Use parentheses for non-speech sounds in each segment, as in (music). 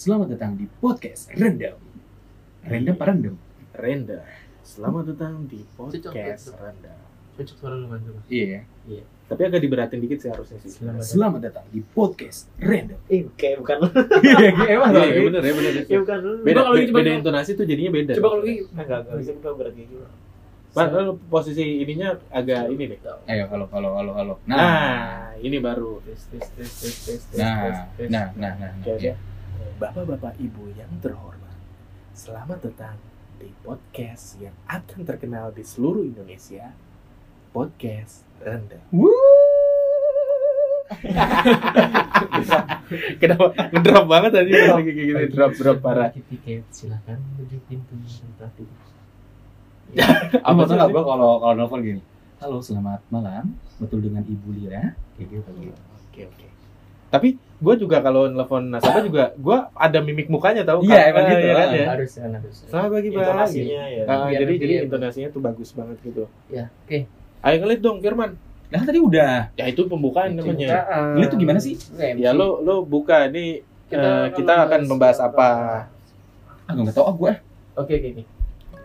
Selamat datang di podcast Random. Random apa random? Renda. Selamat datang di podcast. Renda. Cocok suara lu kan coba. Iya. Tapi agak diberatin dikit sih harusnya sih. Selamat. Selamat datang di podcast Random. Eh, kayak bukan lu. Iya, emang Iya, iya, bener ya, bener. Ya bukan lu. Beda, kalau beda, coba beda kalau- intonasi tuh jadinya beda. Coba kalau gitu. Enggak, enggak bisa kita berat gitu. Padahal posisi ininya agak ini deh. Ayo, halo, halo, halo, halo. Nah, Nah, ini baru. Tes, tes, tes, tes, tes, tes, nah, tes, tes. nah, nah, nah, Oke, nah. oke. Iya. Bapak-bapak, ibu yang terhormat, selamat datang di podcast yang akan terkenal di seluruh Indonesia. Podcast Renda. (laughs) Kenapa ngedrop banget tadi kayak gitu drop drop parah. Bagi tiket silakan menuju pintu terakhir. Apa tuh nggak gua kalau kalau nelfon gini? Halo, selamat malam. Betul dengan Ibu Lira? Kayak gitu. Oke oke. Tapi gue juga kalau nelfon nasabah juga gue ada mimik mukanya tahu. Iya, emang Ah, gitu, iya kan ah. ya. Harus kan harus. Selamat pagi bang. Intonasinya ya. Ah, Biar jadi jadi ya. intonasinya tuh bagus banget gitu. Ya, oke. Ayo ngelit dong Firman. Nah, tadi udah. Ya itu pembukaan namanya. Ini tuh gimana sih? Ya lo lo buka nih Kita kita, kita akan membahas apa? Ah, nggak tahu ah gua. Oke, oke, oke.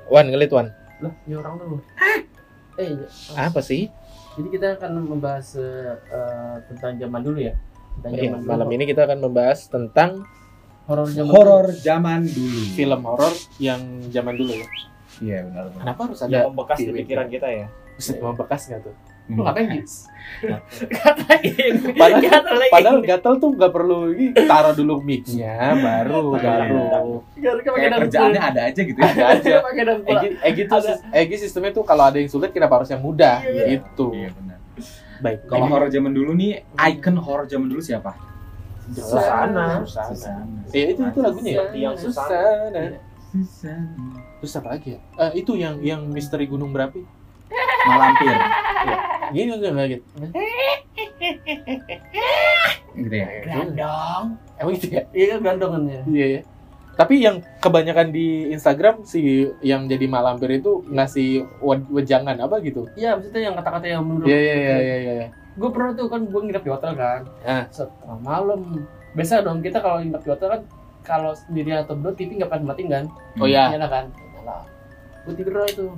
Wan ngelit Wan. Lah, ini orang dulu. Eh, iya. Apa sih? Jadi kita akan membahas eh, eh, tentang zaman dulu ya. Iya, zaman malam dulu. ini kita akan membahas tentang horor zaman Horor zaman dulu. film horor yang zaman dulu ya. Iya, benar. benar. Kenapa harus Yang ada membekas di film pikiran kita ya. Buset, membekas nggak tuh? Lu ngapain gitu? (laughs) Katain. Padahal- Katain. Padahal gatel tuh nggak perlu ini taruh dulu mic-nya baru Iya. baru. Kayak kerjaannya ada aja gitu ya. Ada aja. Egi, Egi tuh Egi sistemnya tuh kalau ada yang sulit kenapa harus yang mudah Iya. gitu. Iya, benar. Baik. Kalau horor zaman dulu nih, icon horor zaman dulu siapa? Susana. Susana. Ya itu itu lagunya ya. Yang Susana. Susana. Susana. Terus apa lagi ya? Eh, itu yang yang misteri gunung berapi. Malampir. Gini enggak enggak gitu. Gitu ya. Gandong. Emang gitu ya? Iya, gandongannya. Iya ya. Tapi yang kebanyakan di Instagram si yang jadi malampir itu ngasih wejangan apa gitu. Iya, maksudnya yang kata-kata yang menurut Iya iya iya iya iya. gue pernah tuh kan gue nginep di hotel kan Ah. setengah malam biasa dong kita kalau nginep di hotel kan kalau sendirian atau berdua TV nggak pernah matiin kan Oh ya. nyala kan gue tidur aja tuh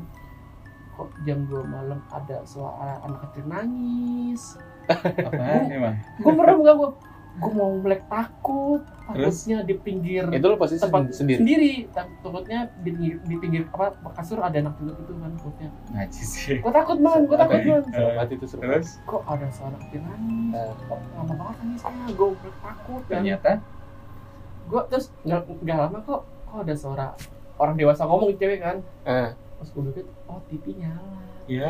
kok jam 2 malam ada suara anak kecil nangis (laughs) Apaan emang? gue merem gak gue gue mau melek takut takutnya di pinggir Itu lo posisi tempat sendiri. sendiri. Tak- takutnya di pinggir, di pinggir apa kasur ada anak kecil itu kan takutnya. Najis sih. gue takut man gue takut man Serem banget itu serem. Terus? kok ada suara kecil nangis Eh. kok lama banget nangisnya gue takut kan ternyata? Gue terus nggak nggak lama kok kok ada suara orang dewasa ngomong cewek kan. Eh. terus gue pikir oh TV nyala ya.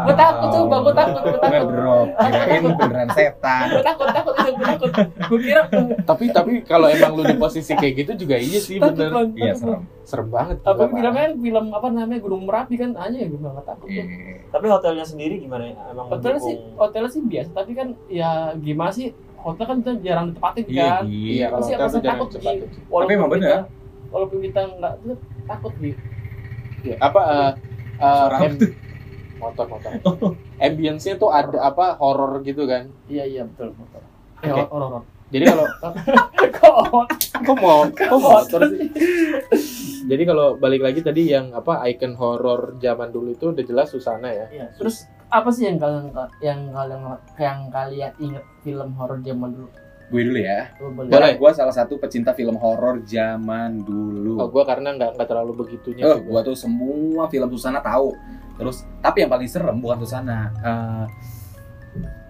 Gua takut tuh, Bang, gua takut, gua takut. Ngedrop, kirain beneran setan. gue takut takut itu gue takut gue kira (laughs) Tapi tapi kalau emang lu di posisi kayak gitu juga iya sih takut bener. Iya, serem. Serem banget. apa gila, film apa namanya Gunung Merapi kan aja ya gue nggak takut Iya. Tapi hotelnya sendiri gimana? Emang hotel sih hotelnya sih biasa tapi kan ya gimana sih hotel kan kita jarang ditempatin Iya, kan. Iya Pasti apa jangan takut. Tapi emang bener. walaupun kita nggak takut gitu Iya, apa eh, eh, Suara apa am- motor motor. Ambience-nya tuh ada apa horor gitu kan. iya iya betul betul eh horor horor Jadi kalau (laughs) kok kok mau kok motor sih? Jadi kalau balik lagi tadi yang apa icon horor zaman dulu itu udah jelas Susana ya. Iya, terus apa sih yang kalian yang kalian yang kalian inget film horor zaman dulu? Gue dulu ya. Boleh. Gue salah satu pecinta film horor zaman dulu. Oh, gua karena nggak nggak terlalu begitunya. Oh, sih gua tuh semua film Susana tahu. Terus, tapi yang paling serem bukan Susana. Eh,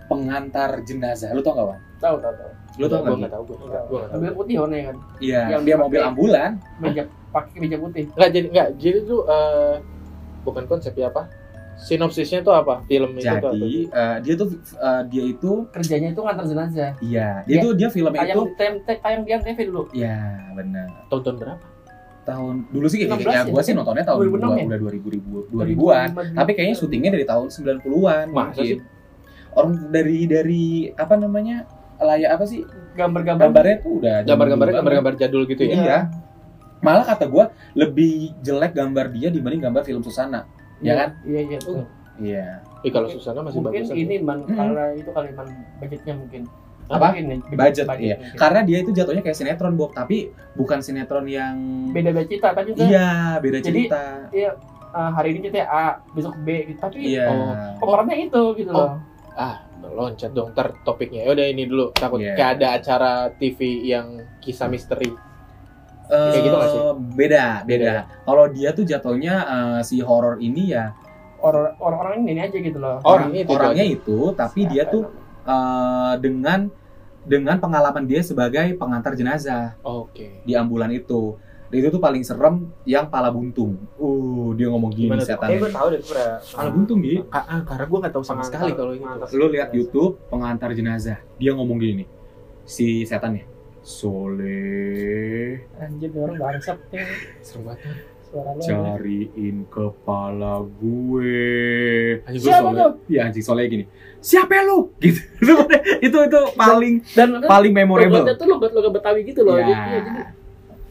pengantar jenazah. Lu tau gak, Wan? Tahu tahu tahu. Lu tau Gua gak? nggak tahu gua. Nggak, Gua nggak tahu. Mobil putih warnanya kan. Iya, Yang dia mobil ambulan. Meja pakai meja putih. Nggak jadi nggak jadi tuh eh, bukan konsep ya apa? Sinopsisnya tuh apa? Film itu tuh apa? Jadi, eh, dia tuh eh, dia itu Kerjanya itu ngantar jenazah. iya, dia Iya. tuh dia filmnya Tayang itu di tem- te- tayang di TV dulu. Iya, benar. Tahun tahun berapa? Tahun dulu sih kayak 16 ya, ya? gua sih nontonnya tahun 2006 dua, ya? udah 2000 ribu 2000-an. Tapi kayaknya syutingnya dari tahun 90-an Masa mungkin. Orang dari dari apa namanya? layak apa sih? gambar-gambar Gambarnya tuh udah Gambar-gambarnya gambar-gambar jadul gitu ya. Iya. Malah kata gua lebih jelek gambar dia dibanding gambar film Susana. Ya kan? Iya iya betul. Iya. Eh kalau Susana masih Mungkin bagus. ini man Mm-mm. karena itu kali man budgetnya mungkin. Apa? Mungkin nih, budget, iya. mungkin. Karena dia itu jatuhnya kayak sinetron Bob, tapi bukan sinetron yang beda-beda cerita kan juga. Iya, beda Jadi, cerita. Iya, eh, hari ini cerita A, besok B gitu. Tapi Iya. Oh. pemerannya itu gitu Oh. loh. Ah, loncat dong ntar topiknya. Ya udah ini dulu. Takut Iya. kayak ada acara TV yang kisah misteri. Eh, Kayak gitu sih? Beda, Beda beda. ya? Kalau dia tuh jatuhnya eh, si horor ini ya Orang orang ini aja gitu loh. Orangnya itu orangnya itu, tapi Siapa dia tuh eh, dengan dengan pengalaman dia sebagai pengantar jenazah Oke. di ambulan itu. Itu tuh paling serem yang pala buntung. Uh, dia ngomong gini Gimana setan. Kayak gue tahu deh gue pernah. Pala buntung gitu. Ah, ah, karena gue nggak tahu sama Pengantar- sekali kalau itu. Lu lihat YouTube pengantar jenazah. Dia ngomong gini. Si setannya. Soleh Anjir orang bangsat nih. Serem banget. Suara lu. cariin kepala gue. Anjing gue Siapa tuh? Iya anjing Soleh gini. Siapa lu? Gitu. (laughs) itu itu paling Dan paling memorable. logatnya tuh logat logat Betawi gitu loh. Iya. Jadi, iya, jadi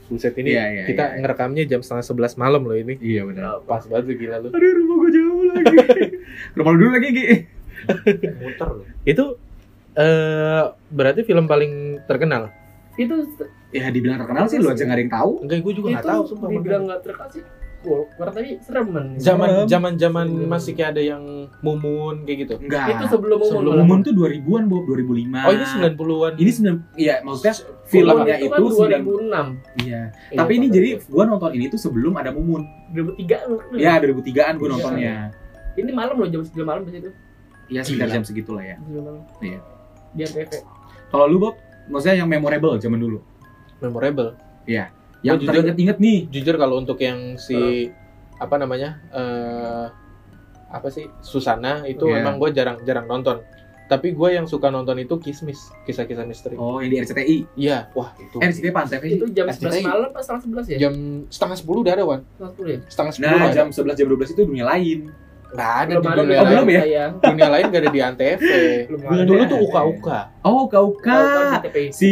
Buset ini Iya, iya, kita iya, iya. ngerekamnya jam setengah sebelas malam loh ini. Iya benar. Pas banget tuh gila lu. Aduh rumah gue jauh lagi. (laughs) rumah lu dulu lagi Gi. Muter loh. Itu eh berarti film paling terkenal. Itu Ya dibilang terkenal sih lu aja nggak ada yang tahu. Enggak, gue juga nggak tahu sumpah. dibilang nggak terkasih. Cool. Karena tapi serem men. Zaman zaman zaman masih kayak ada yang mumun kayak gitu. Enggak. itu sebelum umum. sebelum malah. Mumun tuh 2000-an, Bob, 2005. Oh ini 90-an. Ini 9 iya maksudnya Film filmnya itu itu, kan 9 2006. Iya. Iya, Tapi ini jadi gua nonton ini tuh sebelum ada Mumun. 2003 lu. Ya 2003-an gua Iya. nontonnya. Ini malam loh jam 9 malam di situ. Ya sekitar Iya. jam segitulah ya. Jam 9 malam. Iya. Di ANTV. Kalau lu Bob, maksudnya yang memorable zaman dulu. Memorable. Yang Oh, jujur- teringet-inget nih. Jujur kalau untuk yang si apa namanya? eh apa sih? Susana itu Iya. emang gue jarang jarang nonton. Tapi gue yang suka nonton itu Kismis, kisah-kisah misteri. Oh, yang di RCTI. Iya, wah itu. Eh, RCTI sih? Itu jam. 11 malam pas setengah 11 ya? Jam setengah sepuluh udah ada wan. Setengah 10 ya? Setengah sepuluh Nah, jam 11 jam 12 itu dunia lain. Nggak ada Belum di ada dunia Oh, lain. belum ya? Dunia lain gak ada di antv. Belum ada. Dulu ada. tuh uka uka. Oh, di TPI. Si.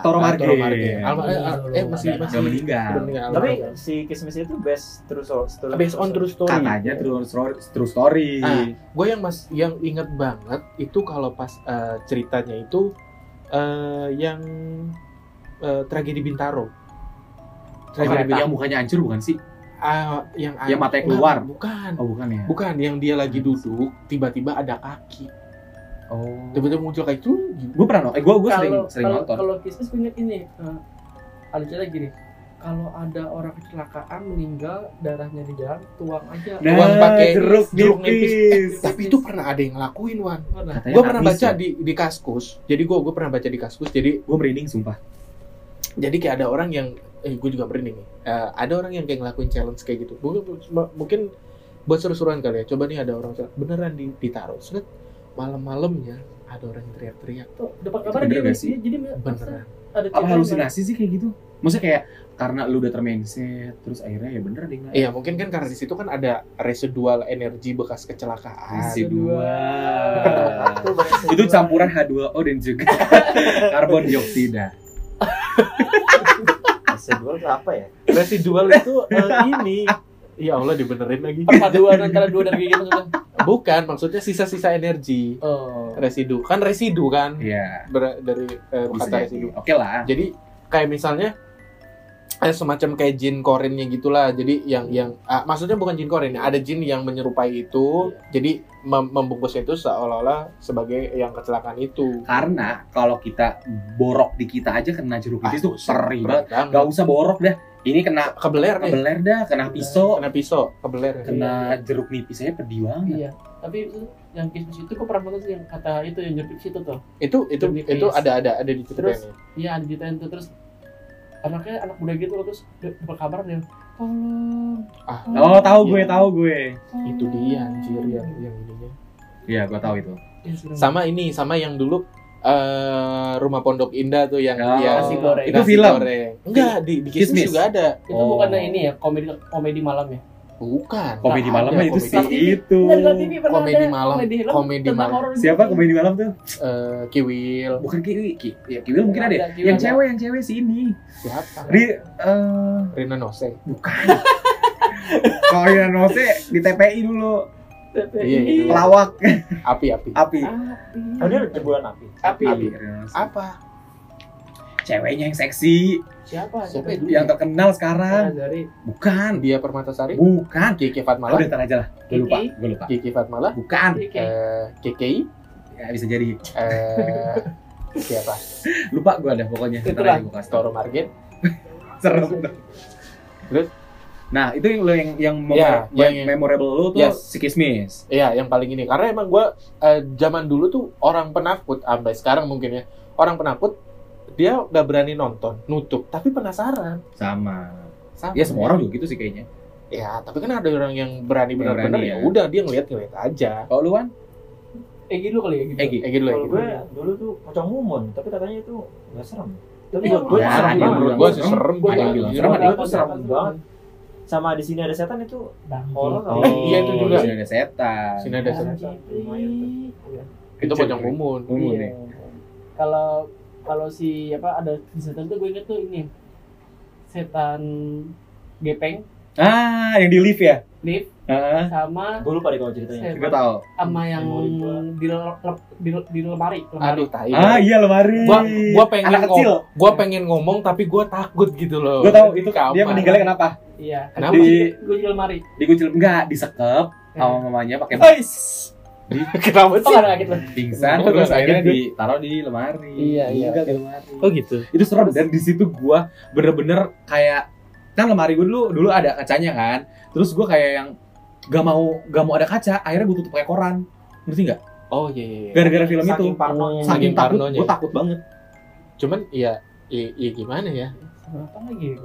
Toro Marge. Toro Marge. Eh, dulu. eh masih Ada. masih meninggal. Tapi si Kismis itu best true story. based on true story. Katanya true story. True story. Ah. gue yang mas yang inget banget itu kalau pas eh, ceritanya itu eh, yang eh, tragedi Bintaro. Tragedi yang Bintaro. mukanya hancur bukan sih? Ah, yang Yang matanya keluar. Bukan. Oh, bukan ya. Bukan yang dia lagi duduk tiba-tiba ada kaki. Oh. Tiba-tiba muncul kayak itu. Gue pernah nonton. Eh, gue gue sering sering kalau- nonton. Kalau gue inget ini. eh, ada cerita gini. Kalau ada orang kecelakaan meninggal darahnya di jalan tuang aja. Nah, Tuang pakai jeruk jeruk nipis. nipis. Tapi itu pernah ada yang ngelakuin Wan. Gue pernah baca ya. di di kaskus. Jadi gue gue pernah baca di kaskus. Jadi Gue merinding sumpah. jadi kayak ada orang yang eh gue juga merinding nih Eh, ada orang yang kayak ngelakuin challenge kayak gitu mungkin mungkin buat seru-seruan kali ya coba nih ada orang beneran di, ditaruh set malam-malamnya ada orang yang teriak-teriak Tuh, dapat kabar dia, gak sih? dia jadi beneran ada Apa halusinasi sih kayak gitu? Maksudnya kayak karena lu udah termindset terus akhirnya ya bener deh nggak? Iya mungkin kan karena di situ kan ada residual energi bekas kecelakaan. Residual. Itu campuran H2O dan juga (laughs) karbon dioksida. (laughs) Gua tuh apa ya? Residual itu eh, ini. Ya Allah dibenerin lagi. perpaduan antara dua dan gitu kan. Bukan, maksudnya sisa-sisa energi. Oh. Residu. Kan residu kan Iya. ber- dari eh, Bisa kata residu. Oke lah. Jadi kayak misalnya eh, semacam kayak jin korinnya gitulah. Jadi yang yang ah, maksudnya bukan jin korin, ada jin yang menyerupai itu. Jadi mem- membungkusnya itu seolah-olah sebagai yang kecelakaan itu. Karena kalau kita borok di kita aja kena jeruk nipis tuh buset, perih berat banget. Gak usah borok dah. Ini kena kebeler nih. kebeler dah, kena pisau, Kena pisau, kebeler. kena jeruk nipis aja pedih banget. Iya. Tapi itu yang kismis itu gue pernah sih yang kata itu yang jeruk situ tuh. Itu itu Nipis. itu ada ada ada di Terus, ceritanya. Iya ada ceritain tuh terus anaknya anak muda gitu loh, terus dapat kabar dia tolong Ah, Oh, tahu gue, Iya. tahu gue. tolong." itu dia anjir yang yang ininya. Iya, gue tahu itu. Sama ini, sama yang dulu eh rumah Pondok Indah tuh yang Oh, yang nasi goreng. Itu nasi film? goreng. Enggak, di di Kismis juga ada. itu Oh. bukannya ini ya komedi komedi malam ya Bukan. Komedi malam itu komedi. sih itu. Nggak, TV Komedi malam, komedi, malam. Siapa komedi malam tuh? Eh, Kiwil. Bukan Kiwi, Ki. Ya, Kiwi mungkin ada. ya? Ada, Kiwi Yang ada. cewek, yang cewek sih ini. Siapa? Ri, eh Rina Nose. bukan. (laughs) Kalau yang Nose di TPI dulu. TPI. Iya, pelawak Api api. api Oh dia jebolan api. Api. api Apa? ceweknya yang seksi Siapa? Siapa itu? yang terkenal sekarang Dari bukan Dia Permatasari? bukan Kiki Fatmala? udah ntar aja lah gue lupa Kiki. gue lupa Kiki Fatmala? bukan. Eh, KKI? ya, bisa jadi Eh, siapa? (laughs) lupa gue ada pokoknya Itulah. Toro Margen? (laughs) serem Terus? nah itu yang lo yang yang, Ya, memor- yang- yang- memorable lo tuh Yes. si Kismis Iya, yang paling ini. Karena emang gue zaman dulu tuh orang penakut, sampai sekarang mungkin ya. Orang penakut, dia gak berani nonton, nutup. Tapi penasaran. sama Sama. ya semua orang juga gitu sih kayaknya Ya, tapi kan ada orang yang berani benar-benar ya. ya. Udah, dia ngeliat-ngeliat aja. kalau lu kan Egi dulu kali ya gitu. Egi gitu loh. Kalau gue dulu tuh pocong mumun, tapi katanya itu nggak serem. Tapi Iya, buat gue ya, serem dia banget. menurut gue sih serem. serem. Bilang Iya. serem, ada Gue serem banget. Sama di sini ada setan itu horor. Oh, iya, itu juga. di sini ada setan Sini ada setan. Lumayan tuh. Itu pocong mumun. Mumun Iya. nih. Kalau kalau si apa ada di setan tuh gue inget tuh ini setan gepeng ah yang di lift ya lift Heeh. sama Gue lupa deh kalau ceritanya. gue tahu sama yang Memori gua. di, di, di lemari lemari Aduh, tai. ah iya lemari Gua gua pengen anak kecil gua pengen ngomong tapi gua takut gitu loh. gue tahu itu Kamar. dia meninggalnya kenapa iya Kenapa? Di- di lemari dikucil enggak disekep sama mamanya pakai (laughs) Kenapa oh sih? gitu pingsan Oh, terus akhirnya dia- ditaruh di lemari Iya, iya. Di lemari Oh gitu. itu serem dan di situ gua bener-bener kayak kan lemari gue dulu dulu ada kacanya kan terus gua kayak yang gak mau gak mau ada kaca akhirnya gue tutup pakai koran ngerti nggak Oh iya iya. iya. gara-gara film itu Saking parno. Hmm. saking Saking takut parnonya. gue takut banget Cuman ya ya, ya gimana ya? apa lagi ya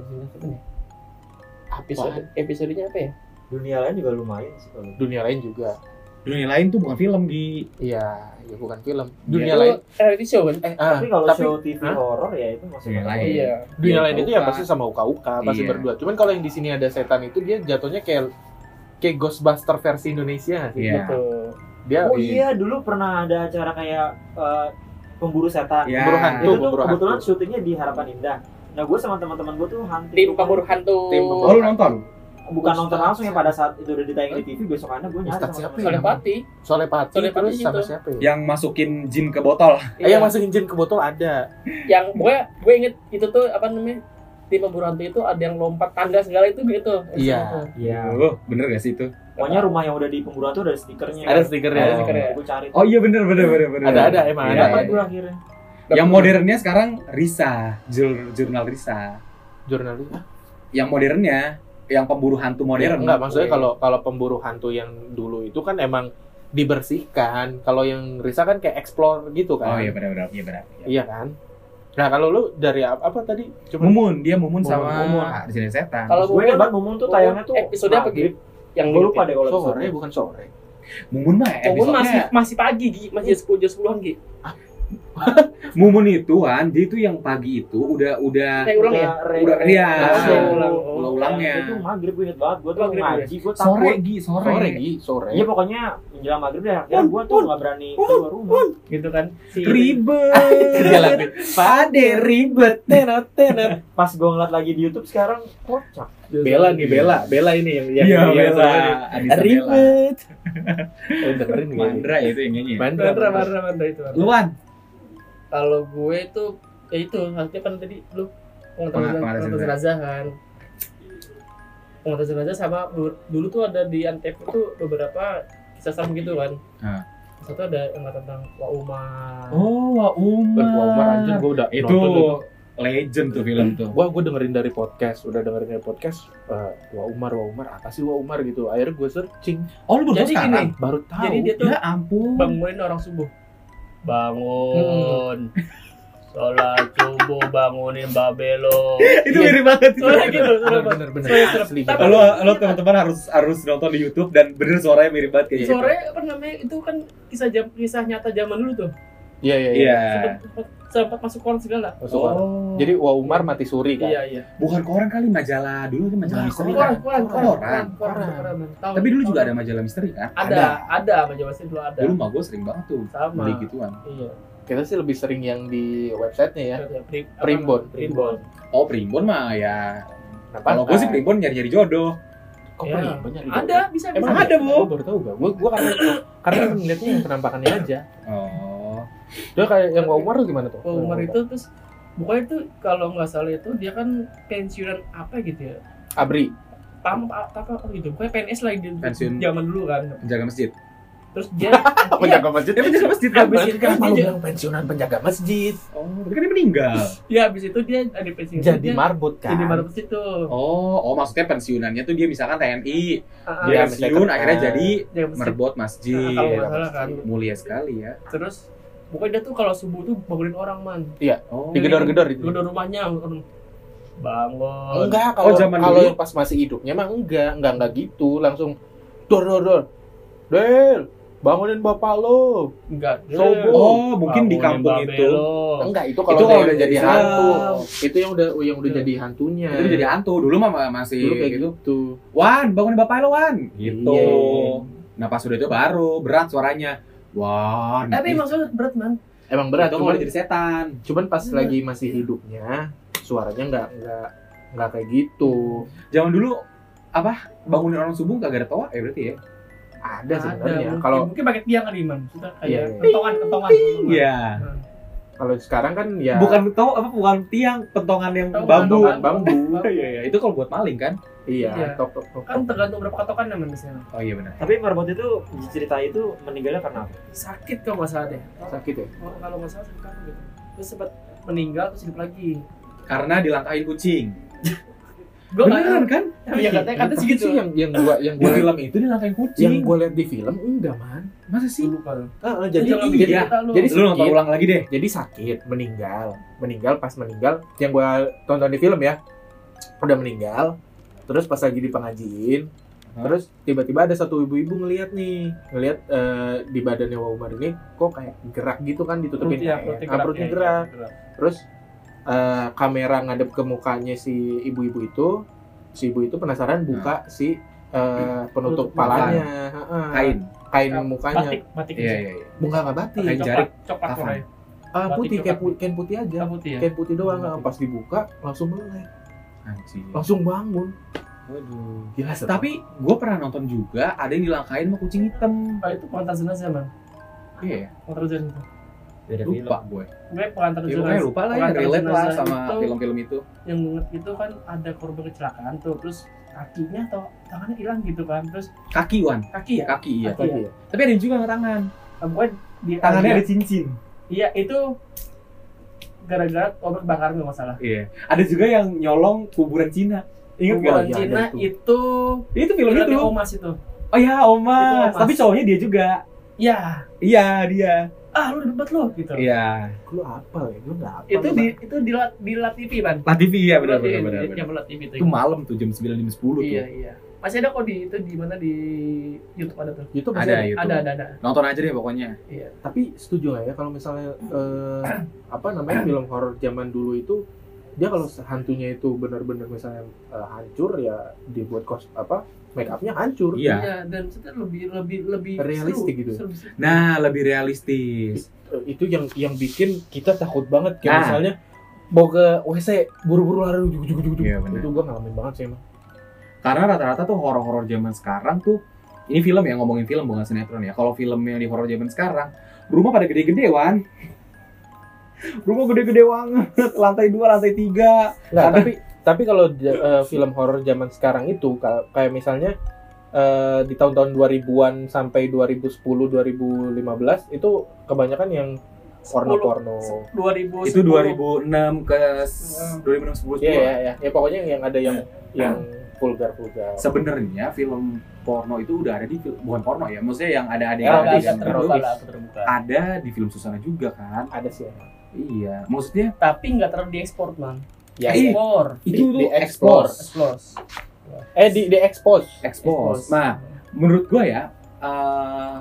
episode episodenya apa ya Dunia lain juga lumayan sih kalau. Dunia lain juga. Dunia lain tuh bukan film di Iya, ya bukan film. Iya. Dunia Itu lain. reality show kan Eh, ah, Tapi kalau tapi show TV Hah? horor ya itu masih Dunia masuk. lain. iya dunia lain itu ya pasti sama uka-uka, pasti Iya. berdua. Cuman kalau yang di sini ada setan itu dia jatuhnya kayak kayak Ghostbuster versi Indonesia sih. Iya. betul Dia Oh iya, dulu pernah ada acara kayak eh, pemburu setan. Ya. Pemburu hantu, Itu tuh pemburu kebetulan hantu. syutingnya di Harapan Indah. Nah, gue sama teman-teman gue tuh hunting tim pemburu hantu Tim oh pemburu lu nonton bukan nonton langsung ya pada saat itu udah ditayang di TV besokannya gue nyari sama siapa ya? Solepati Solepati, Solepati terus sama itu. siapa ya? yang masukin jin ke botol Eh, yang masukin jin ke botol ada. yang gue gue inget itu tuh apa namanya tim pemburu hantu itu ada yang lompat tangga segala itu gitu Iya. Iya. oh bener gak sih itu Pokoknya rumah yang udah di pemburu tuh ada stikernya. Ada stikernya. Ada Oh. stikernya. Gue cari. oh iya bener bener bener bener Ada ada emang Iya, ada. Iya. gue akhirnya. yang modernnya sekarang Risa jur- jurnal Risa Jurnalis. yang modernnya yang pemburu hantu modern Enggak, maksudnya Iya. kalau kalau pemburu hantu yang dulu itu kan emang dibersihkan. Kalau yang Risa kan kayak explore gitu oh kan. iya benar benar iya benar Iya kan? Nah, kalau lu dari apa, apa tadi? Cuma Mumun dia Mumun, Mumun, sama Mumun. Ah, di sini setan Kalau Gue banget Mumun tuh tayangnya tuh episode apa gitu yang Gue lupa deh kalau sore episode. bukan sore. Mumun mah Pokoknya masih masih pagi Gi, masih sepuluh jam sepuluhan Gi. (laughs) Mumun itu kan dia itu yang pagi itu udah udah Kayak ulang ya? re- Udah, iya. re- Ulang. ulang ulangnya Itu maghrib gue inget banget. Gue tuh Maghrib, ngaji, gue sore takut. gi sore, Sore, Gi, sore. Iya pokoknya menjelang maghrib deh. Akhirnya gue tuh nggak berani keluar rumah. Gitu kan. Si ribet (laughs) lagi, pade ribet tenet, tenet. Pas gue ngeliat lagi di YouTube sekarang kocak. Bella nih, Bela. Bella ini yang yang iya yang Bella Bella Ribet. Oh, dengerin gue. Mandra itu yang nyanyi Mandra. Mandra, Mandra, Mandra itu. Luan Kalau gue itu ya itu harusnya kan tadi lu pengetahuan pengetahuan jenazah kan. Pengetahuan jenazah sama dulu tuh ada di Antep itu beberapa kisah serem gitu kan. Ah. Satu ada yang tentang Wa Umar. oh Wah Umar Wah, Umar anjir gue udah itu nonton legend tuh film tuh Wah, gue dengerin dari podcast, udah dengerin dari podcast. eh, Wah Umar, Wah Umar, apa sih Wah Umar gitu? Akhirnya gue searching, oh lu baru Jadi sekarang baru tahu. Jadi dia tuh ya ampun bangunin orang subuh. Bangun. (laughs) Sholat subuh bangunin Babelo. (laughs) itu mirip banget itu. Soalnya gitu, soalnya bener bener bener lo lo teman-teman harus harus nonton di YouTube dan bener suaranya mirip banget kayak gitu. Sore apa namanya itu kan kisah jam kisah nyata zaman dulu tuh. Iya iya iya. Iya. Sempat, masuk koran segala. Masuk koran. Oh. Jadi Wah Umar mati suri kan? Iya iya. bukan koran kali majalah dulu itu majalah Wah, misteri Koran kan? koran koran Koran. koran koran. Tahu. Tapi dulu juga ada majalah misteri kan? ada ada sama Jawa Sri dulu ada. Dulu mah gue sering banget tuh Sama. beli gituan. Iya. Kita sih lebih sering yang di websitenya ya. Iya, apa Primbon. Primbon. Oh Primbon mah ya. Kenapa? Kalau gue sih Primbon nyari-nyari jodoh. Kok Ya. perih? Banyak di Ada, bisa bisa. Emang ada, Bu? Baru tahu gak? Gua gua karena karena kan ngeliatnya yang penampakannya aja. Oh. Dia kayak yang Umar tuh gimana tuh? Umar itu terus pokoknya itu kalau nggak salah itu dia kan pensiunan apa gitu ya Abri. pam apa apa gitu pokoknya PNS lah di Pensiun. zaman dulu kan Penjaga masjid. terus dia (laughs) Penjaga masjid. Dia penjaga masjid kan? Habis itu kan dia- bilang pensiunan penjaga masjid? Oh, kan dia meninggal. ya habis itu dia ada pensiun Jadi dia, marbot kan. jadi marbot itu Oh, oh maksudnya pensiunannya tuh dia misalkan TNI, Ah, dia Iya, pensiun akhirnya ah, jadi dia masjid. Nah, kalau kan Mulia sekali ya. terus pokoknya dia tuh kalau subuh tuh bangunin orang man Oh. Digedor-gedor itu. gedor rumahnya bangun Enggak, Oh, kalau zaman kalau dulu? yang pas masih hidupnya mah enggak, enggak enggak gitu, langsung dor dor dor. Del, bangunin bapak lo. enggak Sobo. Oh, mungkin di kampung itu. lo. Enggak, itu Itu kalau kalau udah, udah jadi jadi hantu. Itu yang udah yang udah Iya. jadi hantunya. Itu jadi hantu. Dulu mah masih Dulu kayak gitu. gitu. Wan, bangunin bapak lo, Wan. Gitu. Iya. Nah, pas udah itu baru berat suaranya. Wan. tapi emang soalnya berat man Emang berat, itu kalau jadi setan. cuman pas Iya. lagi masih hidupnya suaranya enggak enggak enggak kayak gitu. Zaman dulu apa bangunin orang subuh kagak ada toa ya berarti ya? Ada sebenarnya. Kalau mungkin pakai tiang kali man Maksudnya Iya, kayak kentongan kentongan Iya. Kalau sekarang kan ya Bukan toa apa bukan tiang, pentongan yang Tahu, bambu. kentongan bambu. (laughs) Iya, iya. Itu kalau buat maling kan? Iya, Iya. tok tok tok. kan tergantung berapa katokan namanya biasanya Oh iya benar. Tapi marbot itu cerita itu meninggalnya karena apa? sakit kalau nggak salah deh Sakit ya? Oh, kalau nggak salah sakit gitu terus sempat meninggal terus hidup lagi Karena dilangkahin kucing. (laughs) gue Beneran kan? ya katanya kata sih Tapi gitu sih yang yang gua yang Di gua film itu dilangkahin kucing. yang gua lihat di film enggak man. Masa sih? lupa lu Ah, ah, jadi jadi iya. Jadi Lu nonton ulang lagi deh. jadi sakit meninggal meninggal pas meninggal yang gua tonton di film ya udah meninggal terus pas lagi di pengajian terus tiba-tiba ada satu ibu-ibu ngeliat nih ngeliat eh, di badannya Wak Umar ini kok kayak gerak gitu kan ditutupin Perutnya, kayak- perutnya ah, perutnya ya, gerak gerak. terus eh, kamera ngadep ke mukanya si ibu-ibu itu si ibu itu penasaran buka si eh, penutup Penutup palanya Heeh. Kain. kain mukanya batik batik Iya, iya, iya. bunga nggak batik Kain coklat jarik. coklat warnanya. ah, batik putih coklat. kayak pu- kain putih aja Ah, putih ya kain putih doang Batik. pas dibuka langsung melek Anjing. langsung bangun Waduh. gila. Tapi gue pernah nonton juga ada yang dilangkain sama kucing hitam. Ah, itu pengantar jenazah man Iya, ya? pengantar jenazah Beda lupa gue. gue pengantar Ya, jenazah pokoknya lupa lah ya, relate lah sama itu, film-film itu. yang inget itu kan ada korban kecelakaan tuh terus kakinya atau tangannya hilang gitu kan terus Kaki Wan, kaki ya kaki iya. Kaki. Tapi ya, Tapi ada yang juga nggak tangan. Pokoknya di Tangannya ada cincin. iya itu gara-gara obat bakar nggak masalah Iya. Ada juga yang nyolong kuburan Cina. Ingat Kuburan gak? iya, Cina tuh. itu Itu film filmnya itu. Omas itu Oh ya, Itu Omas. Tapi cowoknya dia juga. ya Iya, dia. Ah lu debat lo gitu Iya. lu apa ya lu nggak apa itu lu, di itu di lat di lat TV kan Lah TV ya benar benar benar. yang lat TV itu Itu malam tuh jam 9 jam 10 tuh. iya iya masih ada kok di itu di mana di YouTube ada tuh masih Ada ada. YouTube. ada ada ada Nonton aja deh pokoknya. iya tapi setuju nggak ya kalau misalnya eh, apa namanya film horor zaman dulu itu dia kalau hantunya itu benar-benar misalnya eh, hancur ya dibuat kos apa make upnya hancur Iya. dan itu lebih lebih lebih Realistik seru, gitu ya? seru, seru. Nah, lebih realistis. Itu yang yang bikin kita takut banget kayak Nah. misalnya mau ke WC buru-buru lari juk juk juk juk. Iya, itu gua ngalamin banget sih emang Karena rata-rata tuh horor-horor zaman sekarang tuh ini film ya ngomongin film bukan sinetron ya. Kalau film yang di horor zaman sekarang, rumah pada gede-gede wan. (laughs) Rumah gede-gede banget, lantai dua, lantai tiga. Karena- tapi tapi kalau eh, film horor zaman sekarang itu ka- kayak misalnya eh, di tahun-tahun 2000-an sampai 2010 2015 itu kebanyakan yang porno-porno. 2010 Itu 2006 ke 2006 10 Iya ya, ya, ya pokoknya yang ada yang yang vulgar-vulgar. Sebenarnya film porno itu udah ada di film, bukan porno ya, maksudnya yang ada ada yang Ya, ada yang terbuka ada di film Susana juga kan. Ada sih. Iya, maksudnya Tapi nggak terlalu diekspor man. Ya, Eh. Ekspor, itu Di- di explore, explore. Eh di di expose. expose. Nah, menurut gua ya eh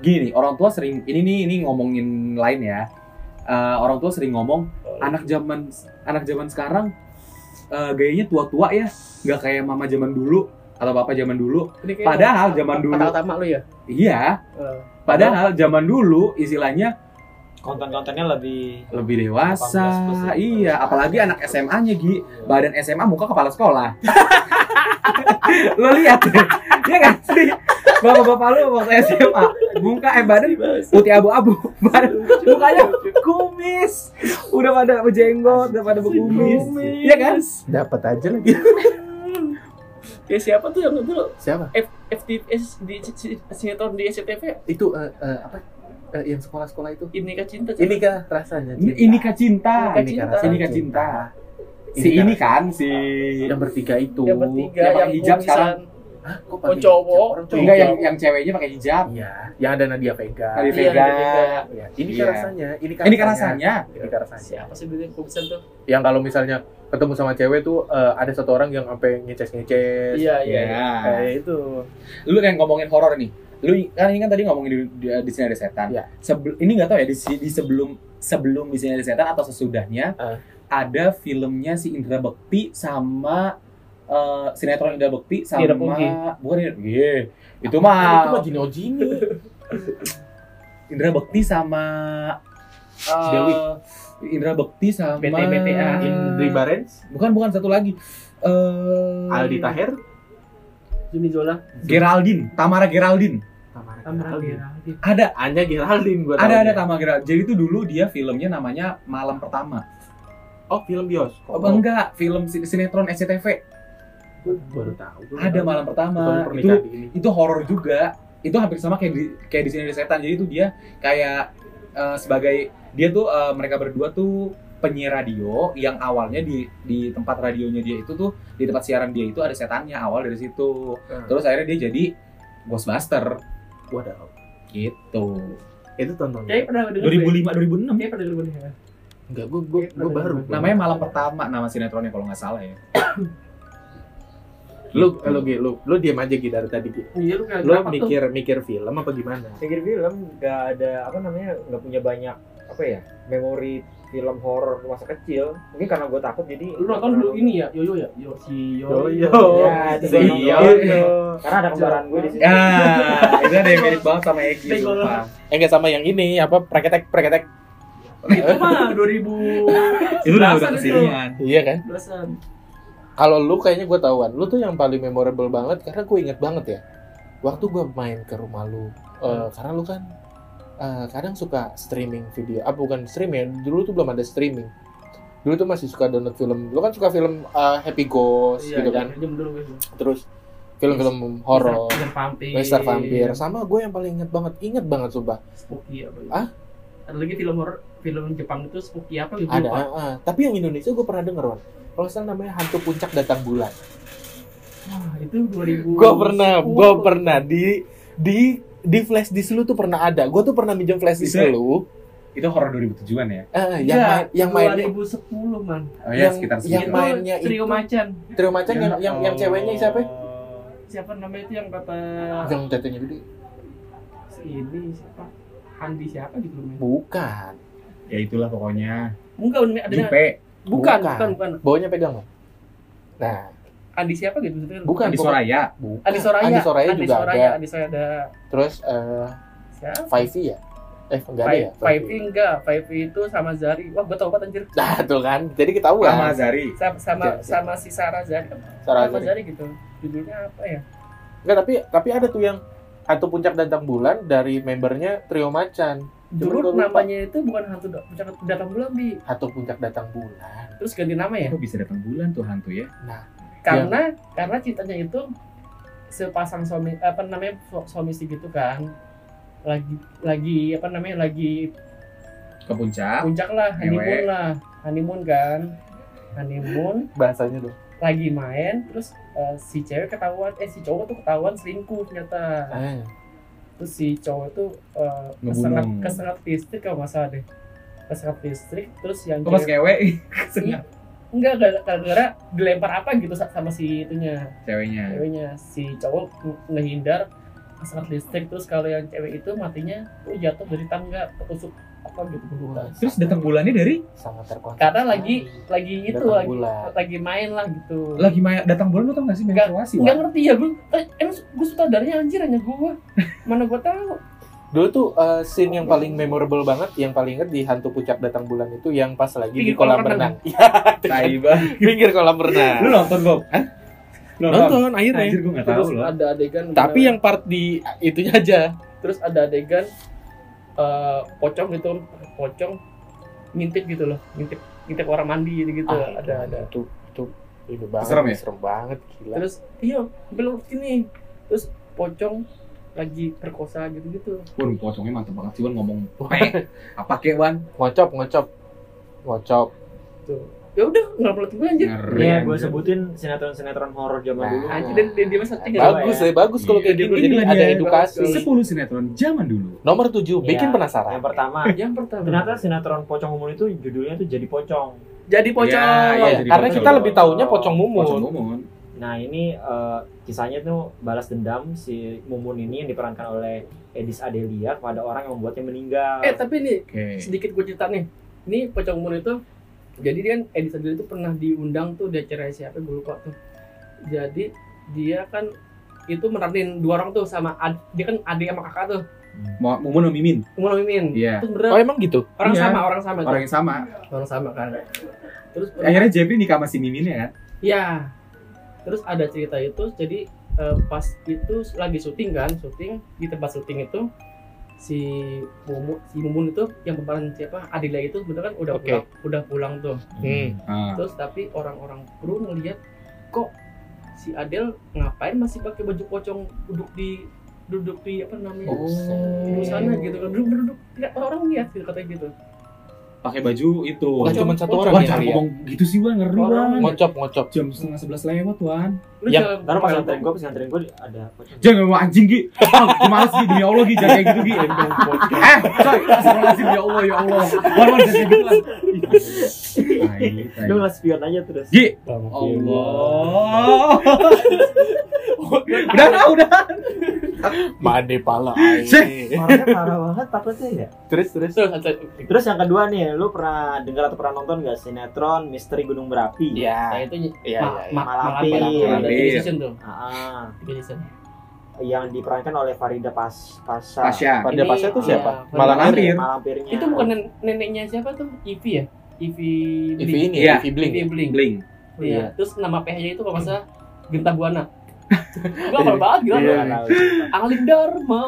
gini orang tua sering ini nih ini ngomongin lain ya Eh, orang tua sering ngomong anak zaman anak zaman sekarang eh, gayanya tua-tua ya nggak kayak mama zaman dulu atau bapak zaman dulu padahal zaman dulu mak lu ya. iya Eh, padahal zaman dulu istilahnya konten-kontennya lebih lebih dewasa. 18 plus ya. iya apalagi anak SMA-nya Gi. Badan SMA muka kepala sekolah. (laughs) Lo lihat deh ya kan sih? Bapak-bapak lu waktu SMA muka eh badan putih abu-abu. Badan mukanya kumis. Udah pada berjenggot udah pada berkumis. Iya kan? Dapat aja lagi. (laughs) Ya siapa tuh yang itu? Siapa? F FTS di sinetron di SCTV Itu eh, eh, apa? Eh, yang sekolah-sekolah itu. ini kan cinta Ini kah rasanya? ini, ini kah cinta Ini kah rasanya ini kah cinta si Ini kah- kan si yang bertiga itu. yang bertiga Yang pakai yang hijab sekarang. Hah, kok pakai cowok. tuh enggak yang yang ceweknya pakai hijab Iya, yang ada Nadia Vega. Nadia Iya, Vega. Nadia Vega. Ya, ini Iya. kan rasanya, ini kan ini kan rasanya Ini kan rasanya. siapa sih dulu yang kumisan tuh Yang kalau misalnya ketemu sama cewek tuh eh, ada satu orang yang sampai ngeces-ngeces. iya iya ya Kayak itu. lu yang ngomongin horor nih lu kan ini kan tadi ngomongin di, di, di sini ada setan Iya. Sebel- ini nggak tahu ya di, di sebelum sebelum di sini ada setan atau sesudahnya Ah. ada filmnya si Indra Bekti sama eh, sinetron Indra Bekti sama Indra Pungki. bukan Indra Iya. itu Kan itu mah mah Gino Gini. Indra Bekti sama eh, Dewi. Indra Bekti sama BT, BTA. Indri Barens, bukan bukan satu lagi eh Aldi Taher, Juni Zola Geraldine Tamara Geraldine Tamara Geraldine. Ada Anya Geraldine gua ada ada. Tamara Geraldine jadi itu dulu dia filmnya namanya Malam Pertama Oh, film bioskop. Oh, enggak, film si- sinetron SCTV. Baru tahu. Ada baru malam tahu. pertama. Itu ini. itu horor juga. Itu hampir sama kayak di kayak di sini ada setan. Jadi itu dia kayak eh, sebagai dia tuh eh, mereka berdua tuh penyiar radio yang awalnya di di tempat radionya dia itu tuh di tempat siaran dia itu ada setannya awal dari situ. Hmm. Terus akhirnya dia jadi Ghostbuster Waduh. gitu. Itu tonton. kayak pernah denger 2005 2006 kayak pernah denger ya Enggak, gua gua, gua baru. namanya malam pertama nama sinetronnya kalau nggak salah ya. Lu Gitu. lu lu lu diam aja Gi dari tadi Gi. iya lu kayak Lu kenapa tuh mikir mikir film apa gimana? pikir film nggak ada apa namanya nggak punya banyak apa ya memori film horor masa kecil mungkin karena gue takut jadi lu nonton dulu ini ya Yoyo ya Yo si Yoyo Ya, itu Si. Yoyo. karena ada kembaran gue di situ Ya, itu ada yang mirip banget sama lu. sumpah. Eh enggak sama yang ini apa preketek preketek. itu mah (laughs) 2000 Itu udah udah kesinian. Iya kan? Kalau lu kayaknya gue tahuan, lu tuh yang paling memorable banget karena gue inget banget ya. Waktu gue main ke rumah lu, eh, karena lu kan eh, kadang suka streaming video, ah bukan streaming, dulu tuh belum ada streaming. Dulu tuh masih suka download film, lu kan suka film eh, Happy Ghost Iya, gitu iya, kan, jam dulu gitu. terus film-film horor, Western vampir sama gue yang paling inget banget, inget banget sumpah. spooky apa. Ah? ada lagi film horor film Jepang itu spooky apa gitu Ada, lupa. ah. tapi yang Indonesia gue pernah denger, Wan. Kalau salah namanya Hantu Puncak Datang Bulan. Wah, itu 2000 Gue pernah, gue pernah di di di flash disk lu tuh pernah ada. Gue tuh pernah minjem flash disk Bisa. lu. Itu horor 2007-an ya? Eh, yang main, yang mainnya 2010 man Oh ya, Yang- sekitar yang segitu. itu mainnya trio itu- macan trio macan yang yang yang ceweknya siapa? siapa namanya itu yang kata Yang tetenya gede. ini siapa Handi siapa gitu namanya Bukan. Ya itulah pokoknya. bukan ada Jupe. bukan Bukan. bukan bukan Bawahnya pegang? Nah, Andi siapa gitu sebetulnya bukan. Di bukan. Soraya. Bukan. Andi Soraya Andi Soraya Andi juga Soraya, ada. Andi Soraya ada Terus eh siapa Five ya? Eh, enggak ada ya? Five enggak Five itu sama Zari wah gue tau banget anjir (laughs) Nah, tuh kan. Jadi ketahuan. Sama Zari. sama sama, sama si Sarah Zari Sarah sama Zari. Zari gitu judulnya apa ya Enggak, tapi tapi ada tuh yang Hantu Puncak Datang Bulan dari membernya Trio Macan. dulu namanya itu bukan hantu puncak datang bulan bi Hantu Puncak Datang Bulan. terus ganti nama ya Kok bisa datang bulan tuh hantu ya? Karena karena ceritanya itu sepasang suami apa namanya su- suami istri gitu kan. Lagi lagi apa namanya lagi Ke puncak. puncak lah honeymoon lah. Honeymoon kan. Honeymoon. Bahasanya tuh. lagi main terus eh, si cewek ketahuan eh si cowok tuh ketahuan selingkuh ternyata. Eh, terus si cowok tuh eh, Ngebunuh. kesengat kesengat listrik kalau nggak salah deh. Kesengat listrik terus yang pas cewek- kewe (laughs) sengat enggak gara- gara-gara dilempar apa gitu sa- sama si itunya ceweknya. ceweknya si cowok nge- ngehindar kesengat listrik terus kalau yang cewek itu matinya tuh jatuh dari tangga ketusuk apa gitu lupa. Terus datang bulannya dari sangat terkontak. karena lagi lagi itu Datang lagi bulan. lagi main lah gitu lagi main datang bulan lu tau gak sih Enggak, menstruasi? nggak Wak? ngerti ya gue eh, emang gue sutradaranya anjir hanya gue mana gue tahu Dulu tuh eh, scene yang paling memorable banget, yang paling inget di Hantu Puncak Datang Bulan itu yang pas lagi di Pinggir kolam kolam renang. (laughs) Iya, Tai banget. pinggir kolam renang. Lu nonton Bob? Nonton akhirnya. Anjir gue nggak tahu terus loh. ada adegan Tapi dimana- yang part di itunya aja. terus ada adegan eh, pocong gitu pocong ngintip gitu loh ngintip ngintip orang mandi gitu gitu Ah, ada ada Itu itu itu banget. Serem ya? Serem banget gila. terus iya belum sini terus pocong lagi perkosa gitu gitu Waduh, pocongnya mantep banget sih Wan ngomong. Pe, apa kek Wan? ngocop ngocop ngocop tuh ya udah nggak perlu gue anjir Ngeri. Iya, gue sebutin sinetron-sinetron horor zaman Nah. dulu. anjir dia dia, dia masa tiga bagus ya bagus kalau Iya, kayak gitu ini jadi ada edukasi 10 sinetron zaman dulu. nomor 7 bikin Iya. penasaran Yang pertama, (laughs) yang pertama ternyata sinetron Pocong Mumun itu judulnya tuh jadi pocong. jadi pocong Iya, iya, Iya, jadi karena pocong. kita lebih taunya pocong mumun Pocong mumun. Nah ini eh, kisahnya tuh balas dendam si Mumun ini yang diperankan oleh Edis Adelia kepada orang yang membuatnya meninggal. eh tapi nih Oke. sedikit gue cerita nih ini pocong mun itu jadi dia kan Edi Sadil itu pernah diundang tuh di acara siapa gue lupa tuh jadi dia kan itu meranin dua orang tuh sama ad- dia kan adik sama kakak tuh Mau mumun sama mimin. Umar Mimin Iya. terus oh emang gitu orang Iya. sama orang sama tuh. Orang yang sama. orang sama kan terus Akhirnya Jeffrey nikah sama si mimin ya kan? ya terus ada cerita itu jadi eh, pas itu lagi syuting kan syuting di tempat syuting itu si Mumun si Mumun itu yang pemeran siapa Adila itu sebenarnya kan udah Oke. pulang udah pulang tuh hmm. Ah. terus tapi orang-orang kru ngelihat kok si Adel ngapain masih pakai baju pocong duduk di duduk di apa namanya Oh. di sana gitu kan duduk duduk tidak orang lihat gitu katanya gitu Pakai baju itu. bukan cuma satu orang yang ngomong gitu sih Wan, ngeri Wan. ngocop ngocop Jam setengah sebelas lewat Wan. Lu Yang- Ntar pas nganterin gue, pas nganterin gue ada pocong. Jangan ngomong anjing Gi. Ah, gue males Gi demi Allah Gi, jangan kayak gitu Gi. Eh, coy, astagfirullahaladzim ya Allah ya Allah. Wan, Wan, jangan kayak gitu tai. Lu nggak spion aja terus. Gi, Allah. udah, udah, udah. mande pala. Orangnya parah banget takutnya ya. terus terus terus yang kedua nih, lu pernah dengar atau pernah nonton nggak sinetron Misteri Gunung Berapi? nah ya itu iya ma- iya tiga season tuh Ah, tiga season yang diperankan oleh Farida Pas Pasha. Tasya. pada Ini, pasnya tuh siapa? Iya, Malampir. Malampirnya. itu bukan nen- neneknya siapa tuh? Ivy ya? Ivy Ivi ini Iya. ya Ivi Bling Ivy Bling Bling. iya. terus nama PH-nya itu kalau salah (laughs) Genta Buana. (laughs) Gue hafal banget gila. Iya. Angling Dharma.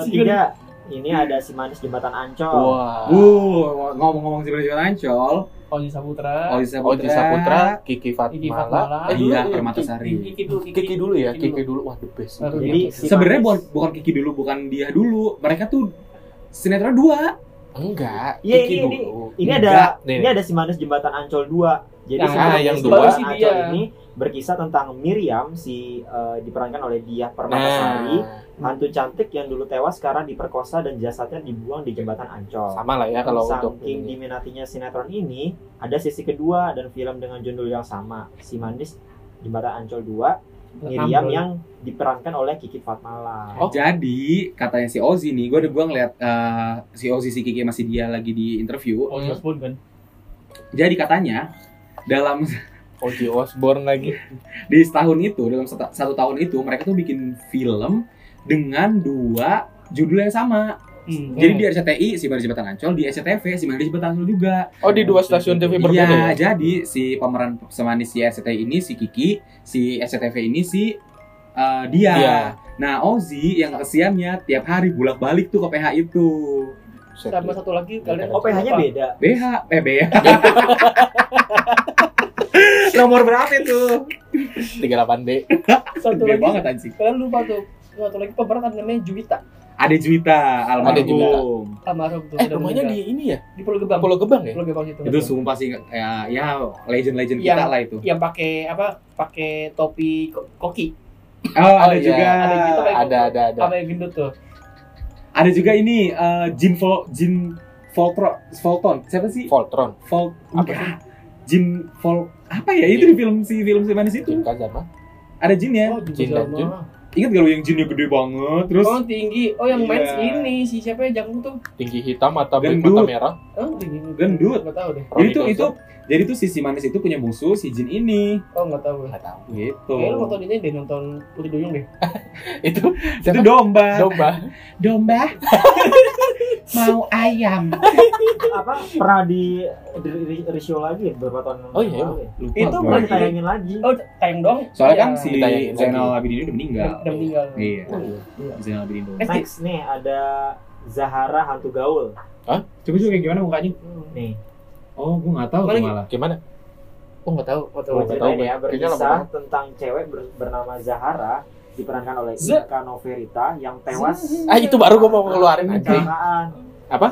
Ketiga, ini ada si manis jembatan Ancol. wah. Uh, ngomong-ngomong si Bang Ancol, Oji Saputra Oji Saputra. Oji Saputra Kiki Kiki Fatmala Fatmala eh Iya, Permatasari. Kiki- Kiki dulu Kiki dulu ya Kiki Kiki dulu wah the best Baru Jadi Sebenarnya bukan bukan Kiki dulu, bukan dia dulu. Mereka tuh sinetron dua. enggak Iya, Kiki ini- dulu ini Enggak, ada nih, ini ada si manis jembatan Ancol 2. Jadi Yang- ah, manis yang dua. Dia. ini berkisah tentang Miriam si eh, diperankan oleh Diah Permatasari, nah hantu cantik yang dulu tewas sekarang diperkosa dan jasadnya dibuang di jembatan Ancol. sama lah ya kalau untuk Saking ini. diminatinya sinetron ini, ada sisi kedua dan film dengan judul yang sama, Si Manis Jembatan Ancol 2, Miriam yang diperankan oleh Kiki Fatmala. Oh. Jadi katanya si Ozzy nih, gue udah gue ngeliat eh, si Ozzy si Kiki masih dia lagi di interview. Oji Osbourne kan Jadi katanya dalam Oji Osborne lagi di setahun itu dalam satu, satu tahun itu mereka tuh bikin film dengan dua judul yang sama. Hmm. Jadi di RCTI si Manis Jembatan Ancol, di SCTV si Manis Jembatan Ancol juga. oh di dua stasiun TV berbeda Iya, ya jadi si pemeran semanis si RCTI ini si Kiki, si SCTV ini si uh, dia. Dia. Nah, Ozzy yang kesiannya tiap hari bolak-balik tuh ke PH itu. Sama satu lagi kalian Oh, PH-nya apa? beda. BH, eh BH. (laughs) Nomor berapa itu? 38D satu lagi banget anjing. kalian lupa tuh satu lagi pemeran ada namanya Juwita Ada Juwita, Ada Juwita. almarhum. almarhum tuh eh rumahnya di ini ya di Pulau Gebang Pulau Gebang ya Pulau Gebang itu Itu sumpah sih ya, ya legend-legend kita lah itu. yang pakai apa pakai topi ko- koki Oh, ada iya. juga. Ada ada ada ada apa yang gendut tuh Ada juga ini uh, Jin Vol Jin Voltron, Volton. Siapa sih? Voltron Vol Apa enggak. Jin Vol apa ya itu di film si film si manis itu Jin Kazama ada Jin ya oh Jin dan Jun. Ingat gak lu yang Jinnya gede banget? Terus oh tinggi. Oh yang main Iya. ini si siapa ya jago tuh tinggi hitam mata black Gendut. mata merah? Oh tinggi Gendut. nggak tahu deh. Jadi itu Ronnie itu jadi tuh si si manis itu punya musuh si Jin ini. Oh nggak tahu. Nggak tahu. Gitu. Kayaknya lu nonton ini deh nonton Putri Duyung deh. (laughs) Itu itu domba. Domba. Domba (laughs) mau ayam. apa pernah di di, lagi beberapa tahun Oh, iya, lalu ya? Lupa Itu. Pernah Lagi. ditayangin lagi Oh, tayang dong. Soalnya Iya. kan si Zainal. Abidin ini udah meninggal. udah meninggal. Iya. Oh, iya. Zainal Abidin next nih ada Zahara hantu gaul Coba coba kayak gimana mukanya? nih Oh, gua nggak tahu malah. Gimana? Oh nggak tahu, nggak tahu. Gue nggak ceritain tahu, ya berkisah tentang cewek ber- bernama Zahara diperankan oleh Z- Inka Noverita yang tewas Ah itu baru gue mau ngeluarin anjing. kecelakaan. Apa?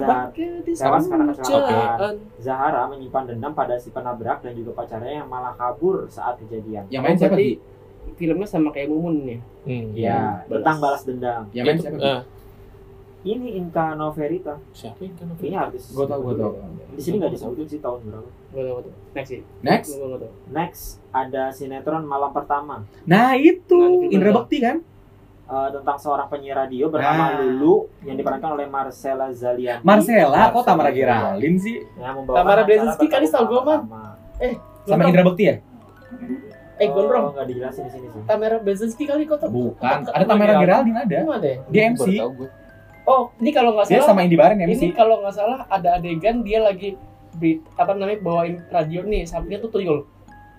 Tewas karena kecelakaan. Oke. Zahara menyimpan dendam pada si penabrak dan juga pacarnya yang malah kabur saat kejadian. Yang main Oh, siapa? Filmnya sama kayak Mumun ya. Hmm, Ya, tentang balas dendam. Yang main siapa? Eh, Ini Inka Noverita. siapa yang kan? Kayaknya artis. Gua tau, gua tau. Di sini nggak disebutin sih tahun berapa. Gua tahu, gua tahu. Next sih. Next. Gua tahu. Next ada sinetron Malam Pertama Nah, itu Nah, Indra Bekti kan? Eh, tentang seorang penyiar radio bernama Ah. Lulu yang diperankan oleh Marcella Zalianti. Marcella kok Tamara. Geraldine sih? Tamara acara Blazinski kali setahu gua, Man. pertama. Sama. Indra Bekti ya? Eh, gondrong. Oh, nggak dijelasin di sini sih. Tamara Blazinski kali kok. Bukan. Ada Tamara Geraldine ada. Dia MC. Oh, ini kalau nggak Dia salah. sama Indi Bareng ini MC. kalau nggak salah ada adegan dia lagi beri- apa namanya bawain radio nih sampingnya tuh tuyul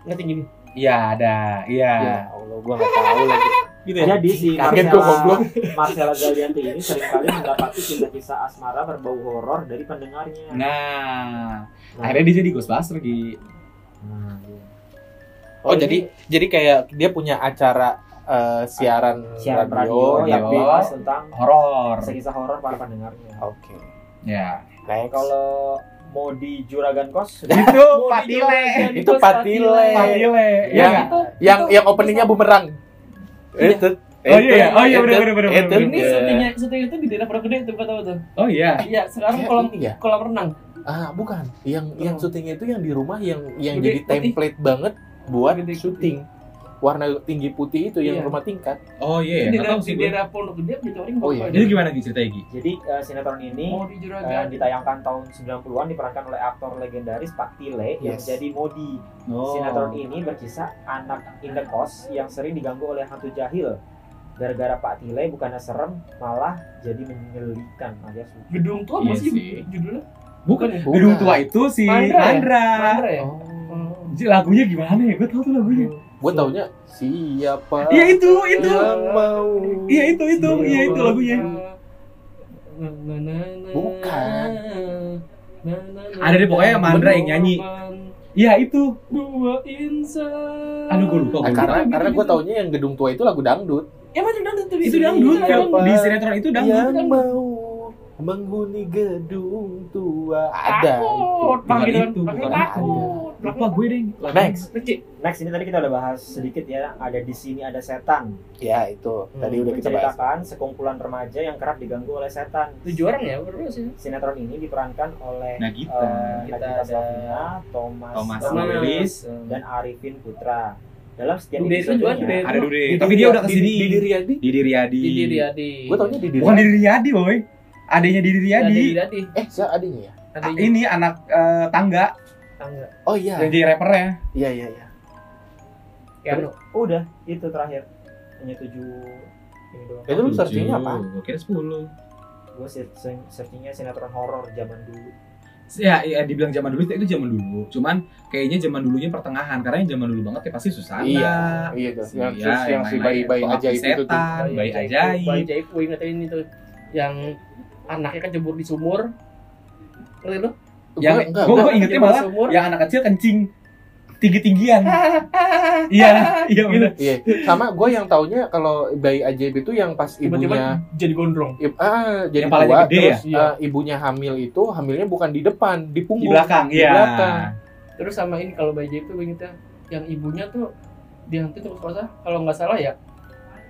ngerti gini Iya, ada. Iya. Ya Allah, gue nggak tahu lagi. Gitu ya? Jadi si Kaget gua goblok. Marcella, Marcella Zalianti ini sering kali mendapati kisah-kisah asmara berbau horor dari pendengarnya. Nah, Nah, akhirnya dia jadi Ghostbuster Gi. nah, iya. Oh, jadi jadi kayak dia punya acara eh, siaran, siaran radio, yang radio. membahas tentang Horor. kisah horor para pendengarnya. Oke. Ya. Next. Kalau mau di Juragan Kos, (laughs) Itu Patile. Itu Patile. Patile. Yang- Iya. itu yang yang openingnya bumerang. Itu. Oh iya, iya. Oh iya, bener, bener, bener, itu. ini Iya. syutingnya syuting itu di daerah Pondok Gede itu kata tuh Oh iya. iya sekarang kolam ini ya? kolam renang Ah, bukan. Yang yang syutingnya itu yang di rumah yang yang Gede, jadi putih. template banget buat Gede, syuting. Warna tinggi putih itu yang Iya. rumah tingkat. Oh iya, di nggak daerah tahu di daerah Pondok Gede di Toring Oh, iya. Jadi gimana Gi ceritanya Gi? jadi eh, sinetron ini mau di eh, Juragan ditayangkan tahun 90-an diperankan oleh aktor legendaris Pak Tile yang Yes. menjadi Modi. Oh. Sinetron ini berkisah anak indekos yang sering diganggu oleh hantu jahil. Gara-gara Pak Tile bukannya serem, malah jadi menyelidikan alias gedung tua Iya masih sih. judulnya Bukan. ya? Gedung tua itu si Mandra ya? Mandra. Mandra ya Oh. Oh. Lagunya gimana ya? Gue tau tuh lagunya. Gue taunya siapa Iya itu, itu. yang mau Iya itu, itu. Iya itu lagunya. Bukan. Ada deh pokoknya Mandra yang nyanyi. Iya itu. Dua insan. Aduh, gua lupa, Nah, gua karena karena gue taunya yang gedung tua itu lagu dangdut. Ya macam dangdut tuh di Itu dangdut. Iya? Di sinetron itu dangdut. yang mau menghuni gedung tua ada Takut. Bang, Bukan gitu kan. bukan takut. Lupa gue deh. Next. Next ini tadi kita udah bahas sedikit ya, ada di sini ada setan. Ya itu tadi Hmm, udah kita bahas. Sekumpulan remaja yang kerap diganggu oleh setan. Tujuh orang ya berdua sih. Sinetron ini diperankan oleh Nagita. eh, Kita Nagita ada Slavina, Thomas, Thomas Willis. dan Arifin Putra. Dalam setiap Dude itu juga, Dude. Ada Dude. Di- Tapi dia udah ke sini. Di Didi Riyadi. Didi Riyadi. Didi Riyadi. Gue taunya Didi Bukan Riyadi. Didi Riyadi, boy. Adanya Didi Ya, Didi Riyadi. Eh, siapa adanya ya? Ada Ah, Ini anak eh, tangga tangga. Oh iya. yang jadi rappernya. Iya iya iya. Keanu. Udah, itu terakhir. Hanya tujuh ini doang. Itu lu searchingnya apa? Gue kira 10. Gue searching, searchingnya sinetron horor zaman dulu. Ya, ya dibilang zaman dulu itu zaman dulu. Cuman kayaknya zaman dulunya pertengahan karena yang zaman dulu banget ya pasti Susana. Iya, iya tuh. Si- Yang, iya, yang, yang si bayi-bayi ajaib itu tuh. setan, bayi Bayi ajaib. ajaib. Gue ingetin ini tuh yang anaknya kan jebur di sumur. Ngerti lu? Yang gue ingetnya malah sumur. yang anak kecil kencing tinggi tinggian. (laughs) Iya, iya bener. Iya, sama gue yang taunya kalau bayi ajaib itu yang pas Tiba-tiba ibunya jadi gondrong. ib- ah, jadi Yang palanya tua, gede terus ya? eh, ibunya hamil itu hamilnya bukan di depan, di Di punggung. belakang, Di iya. belakang. Terus sama ini kalau bayi ajaib tuh gue ingetnya yang ibunya tuh dihenti terus puasa kalau nggak salah ya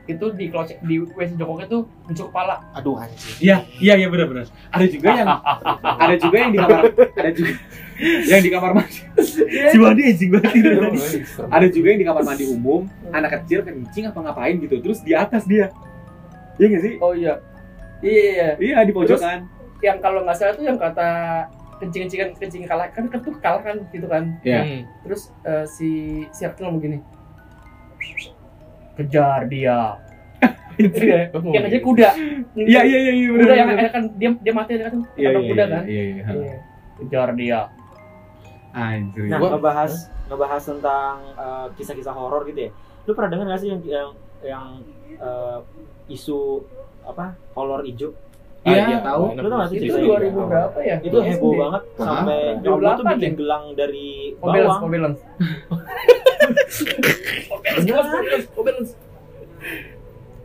itu di kloset di WC Jokowi tuh muncul kepala Aduh anjing. Iya, iya iya benar benar. Ada juga yang (laughs) ada juga yang di kamar ada juga yang di kamar mandi. Si Wadi anjing banget itu tadi. Ada juga yang di kamar mandi umum, anak kecil kencing apa ngapain gitu, terus di atas dia. Iya nggak sih? oh iya iya iya Iya di pojokan. yang kalau nggak salah tuh yang kata kencing kencingan kencing kalah kan kan tuh kalah kan gitu kan Iya. Terus eh, si si Akil ngomong gini kejar dia (laughs) itu ya Oh, yang aja kuda iya iya iya iya kuda yang kan dia dia mati kan iya iya kuda iya, kan iya iya Iya. kejar dia anjir Nah, Gua- ngebahas ngebahas tentang eh, kisah-kisah horor gitu ya. Lu pernah dengar gak sih yang yang yang eh, isu apa? Kolor hijau? Iya, Ah, iya, tahu. Lu tau gak sih itu ceritanya? 2000 berapa ya Itu heboh banget sampai gua tuh 2008 bikin ya? gelang dari bawang. (laughs)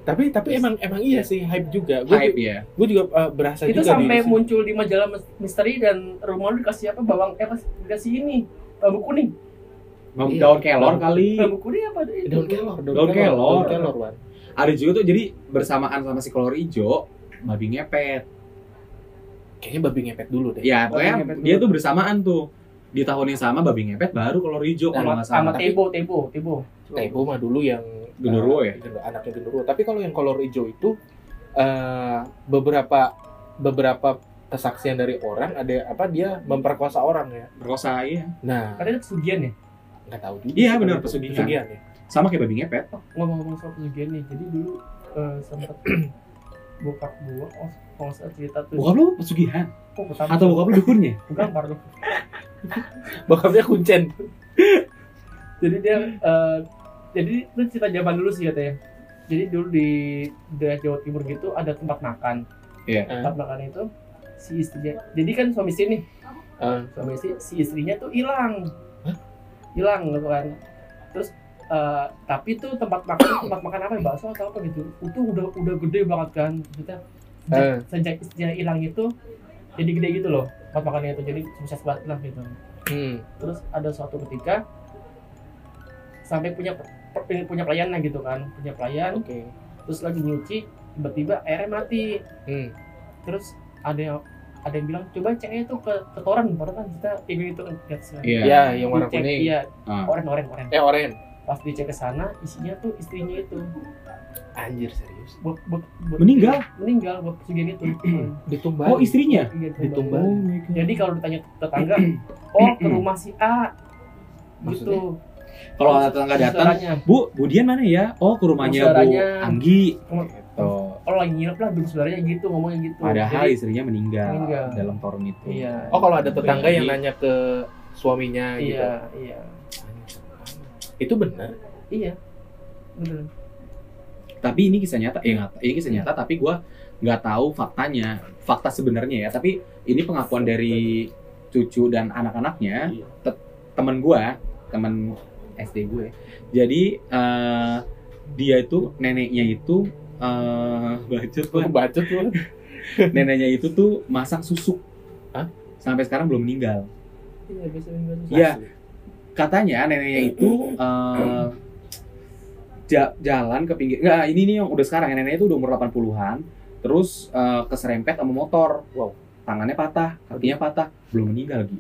Tapi tapi emang emang iya sih hype juga. Gue hype ya gue juga uh, berasa Itu juga sampai muncul di majalah mis- misteri dan rumah lu dikasih apa bawang eh apa dikasih ini bambu kuning. Mau Iya. daun kelor kali Bambu kuning apa itu? daun kelor, Daun kelor. daun kelor, ada juga tuh jadi bersamaan sama si kolor hijau babi ngepet Kayaknya babi ngepet dulu deh. ya pokoknya ngepet dia dulu. tuh bersamaan tuh di tahun yang sama babi ngepet baru kolor hijau kalau Sama, nggak sama salah tebo, tebo, tebo. Tebo mah dulu yang Genderuwo uh, ya? Genderuwo, anaknya genderuwo. Tapi kalau yang kolor hijau itu uh, beberapa beberapa kesaksian dari orang ada apa dia memperkosa orang ya. berkosa iya Nah, Katanya itu pesugihan ya? nggak tahu juga. Iya, benar, kalau pesugihan. pesugihan ya. sama kayak babi ngepet Oh, ngomong-ngomong soal pesugihan nih. Jadi dulu eh, sempat (clears throat) bokap gua oh, kalau nggak salah cerita tuh. bokap lu pesugihan? Oh, atau bokap lu dukunnya? Bukan baru. Bokapnya kuncen. (laughs) jadi dia eh, jadi itu cerita zaman dulu sih katanya. Jadi dulu di daerah Jawa Timur gitu ada tempat makan. Iya. tempat makan itu si istrinya. Jadi kan suami istri nih Ah. suami istri si istrinya tuh hilang. Hilang gitu kan. Terus eh, tapi tuh tempat makan tempat makan apa ya bakso atau apa gitu. Itu udah udah gede banget kan. Maksudnya sejak, Eh. sejak hilang itu jadi gede gitu loh tempat makannya itu jadi sukses banget lah gitu Hmm. terus ada suatu ketika sampai punya punya, punya pelayan lah gitu kan punya pelayan Oke. terus lagi nyuci tiba-tiba airnya mati Hmm. terus ada yang ada yang bilang coba ceknya itu ke ketoran padahal kan kita ingin itu kan. Iya. Ya, yang warna kuning. iya Ah. oren oren oren Eh, oren. pas dicek ke sana isinya tuh istrinya itu Anjir serius. buat, buat, buat Meninggal? meninggal buat pesugihan itu (clears throat) Ditumbang. oh istrinya Iya, Ditumbang. oh my God. jadi kalau ditanya tetangga (clears throat) oh ke rumah si A Maksudnya? gitu kalau ada tetangga datang Saudaranya. bu Budian mana ya oh ke rumahnya bu. Anggi Oh, gitu kalau lagi nginep lah dulu saudaranya gitu ngomongnya gitu padahal Jadi, istrinya meninggal, Meninggal. dalam torun itu iya Oh, kalau ada tetangga yang nanya ke suaminya gitu. iya iya Itu benar. iya bener tapi ini kisah nyata eh ini kisah nyata tapi gua nggak tahu faktanya fakta sebenarnya ya tapi ini pengakuan dari cucu dan anak-anaknya Iya. te- temen gua temen SD gue jadi eh, dia itu neneknya itu eh bacot Gue Wan. bacot lu. (laughs) neneknya itu tuh masang susuk Hah? sampai sekarang belum meninggal iya Iya. katanya neneknya itu eh, ja- jalan ke pinggir nggak ini nih yang udah sekarang neneknya itu udah umur 80-an terus eh, keserempet sama motor. Wow. Tangannya patah kakinya patah belum meninggal lagi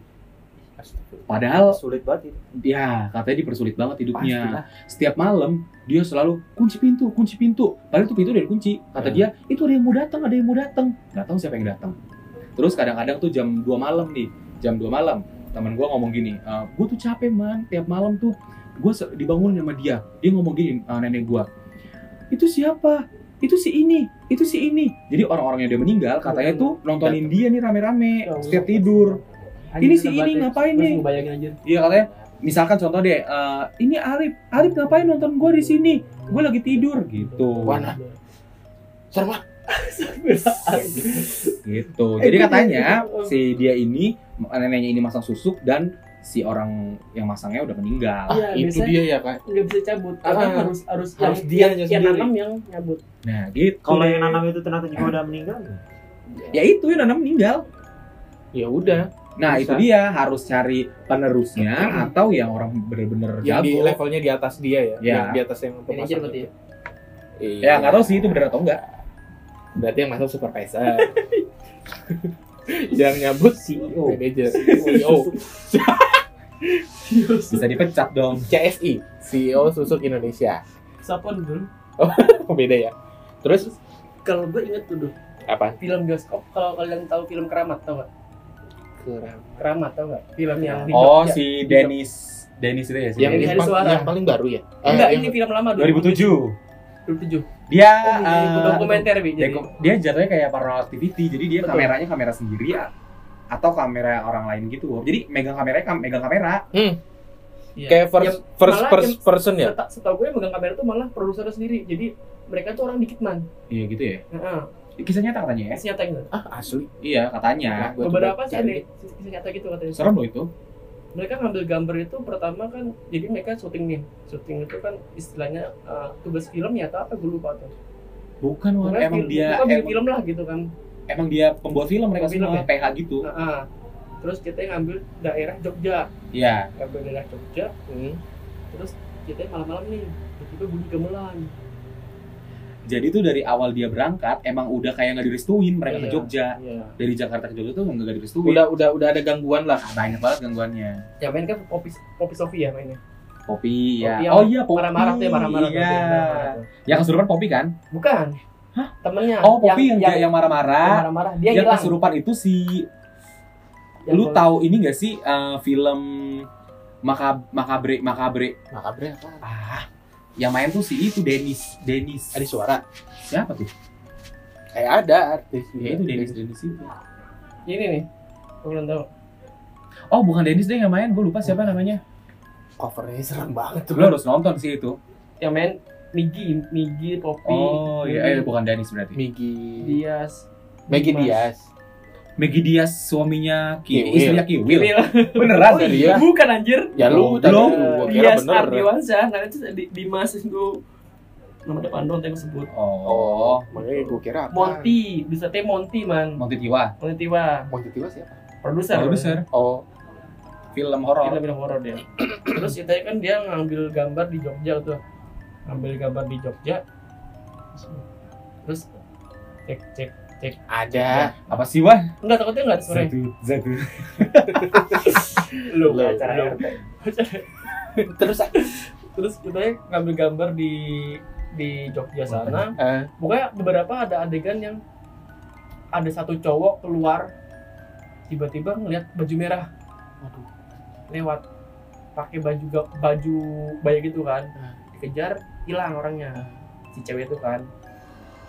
padahal Sulit banget itu. ya katanya dipersulit banget hidupnya. Pastilah. setiap malam dia selalu kunci pintu kunci pintu. Padahal itu pintu udah dikunci. Kata Hmm. dia itu ada yang mau datang ada yang mau datang. Nggak tahu siapa yang datang. Terus kadang-kadang tuh jam 2 malam nih jam 2 malam teman gua ngomong gini e, gue tuh capek man. Tiap malam tuh gue dibangunin sama dia dia ngomong gini eh, nenek gua itu siapa itu si ini itu si ini jadi orang-orang yang udah meninggal katanya tuh nontonin dia nih rame-rame Ya setiap tidur Ini si ini ngapain nih? Gue bayangin aja. Iya katanya, misalkan contoh deh, eh, ini Arif, Arif ngapain nonton gue di sini? Gue lagi tidur gitu. Wana. Serem. Gitu. Jadi katanya (laughs) si dia ini neneknya ini masang susuk dan si orang yang masangnya udah meninggal. Ah, Iya, itu dia ya, Kak. Nggak bisa cabut. Ah, Karena ah. harus harus Harus yang, dianya yang, yang nanam yang nyabut. Nah gitu. Kalau yang nanam itu ternyata juga udah meninggal. ya itu yang nanam meninggal. Ya udah, Nah Bisa. itu dia harus cari penerusnya atau yang orang bener-bener yang di jago. levelnya di atas dia ya. Ya. Yang di atas yang Manajer pemasang berarti ya. itu. Iya. Ya nggak tahu sih itu bener atau enggak. Berarti yang masuk supervisor. (laughs) (laughs) yang nyabut CEO. manajer. CEO. (laughs) Bisa dipecat dong. CSI, CEO E Susuk Indonesia. Sapon dulu. Oh, beda ya. Terus Kalau gue inget tuh dulu apa? film bioskop. Kalau kalian tahu film Keramat tau gak? Keram. Keramat tau gak? Film yang di Oh Jogja. si Dennis, Dennis itu ya sih. Yang, Yang paling baru ya? Enggak, Eh, ini yang- film lama 2007. 2007. Dia Oh, eh, dokumenter bi dia, jadi. dia jatuhnya kayak paranormal activity. Jadi dia Betul. kameranya kamera sendiri ya, atau kamera orang lain gitu. Jadi megang kameranya kam- megang kamera. Iya. Kayak first Yang first, first person ya? seta- Setahu gue yang megang kamera tuh malah produsernya sendiri. Jadi mereka tuh orang dikit man. Iya gitu ya. Heeh. Kisah nyata katanya ya. Kasih nyata gitu. Ah, asli. Iya katanya. Coba Beberapa sih ada kisah nyata gitu katanya. Serem loh itu. Mereka ngambil gambar itu pertama kan jadi mereka syuting nih. Syuting itu kan istilahnya eh, tugas film ya atau apa gue lupa tuh. Bukan. Pokoknya emang film- dia bikin emang, film lah gitu kan. emang dia pembuat film mereka Pembuat film semua ya? PH gitu. Heeh. Terus kita ngambil daerah Jogja, Iya. ngambil daerah Jogja. Hmm. Terus kita malam-malam nih, tiba-tiba bunyi gamelan. Jadi tuh dari awal dia berangkat emang udah kayak nggak direstuin mereka ke Iya. Jogja. Iya. Dari Jakarta ke Jogja tuh nggak direstuin. Udah udah udah ada gangguan lah. banyak banget gangguannya. Yang main kan Popi Popi Sofi ya mainnya. Popi ya. Popi yang oh iya Popi. Marah-marah tuh, ya, marah-marah Iya. yang kesurupan Popi kan? Bukan. Hah? Temennya. Oh Popi yang yang, yang yang marah-marah. marah-marah. Dia Yang hilang. kesurupan itu si Yang lu tahu ini gak sih eh, film Makab Makabre Makabre Makabre apa? ah yang main tuh si itu Denis Denis Ada suara. siapa tuh Eh ada artis. ya itu Denis Denis itu Ini nih. Gue belum tahu. oh bukan Denis deh yang main gue lupa siapa namanya Covernya serem banget tuh. lu harus nonton sih itu Yang main Migi, Migi, Popi. oh iya eh, bukan Denis berarti Migi. Dias. Maggie Dimas. Diaz. Maggie Diaz suaminya Ki Kiwil. istrinya Kiwil Kiwil. beneran (laughs) Oh, iya. Bukan anjir. Ya lu Oh, tadi belum. gua kira Dias bener. Ardiwansyah. Nah itu di, Dimas itu nama depan doang yang sebut. oh Makanya gua kira apa? Monty, bisa teh Monty man. Monty Tiwa Monty Tiwa, Monty Tiwa siapa? produser. produser Oh, film horor Film-film horor dia. (clears throat) Terus kita kan dia ngambil gambar di Jogja tuh. Ngambil gambar di Jogja. Terus cek cek cek ada. apa sih wah enggak takutnya enggak ada suara satu satu lu Lu, acara lu. RT. (laughs) Terus terus kita ngambil gambar di di Jogja sana. Pokoknya beberapa ada adegan yang ada satu cowok keluar tiba-tiba ngeliat baju merah. Waduh. lewat pakai baju baju baya gitu kan. Hmm. dikejar hilang orangnya. Si cewek itu kan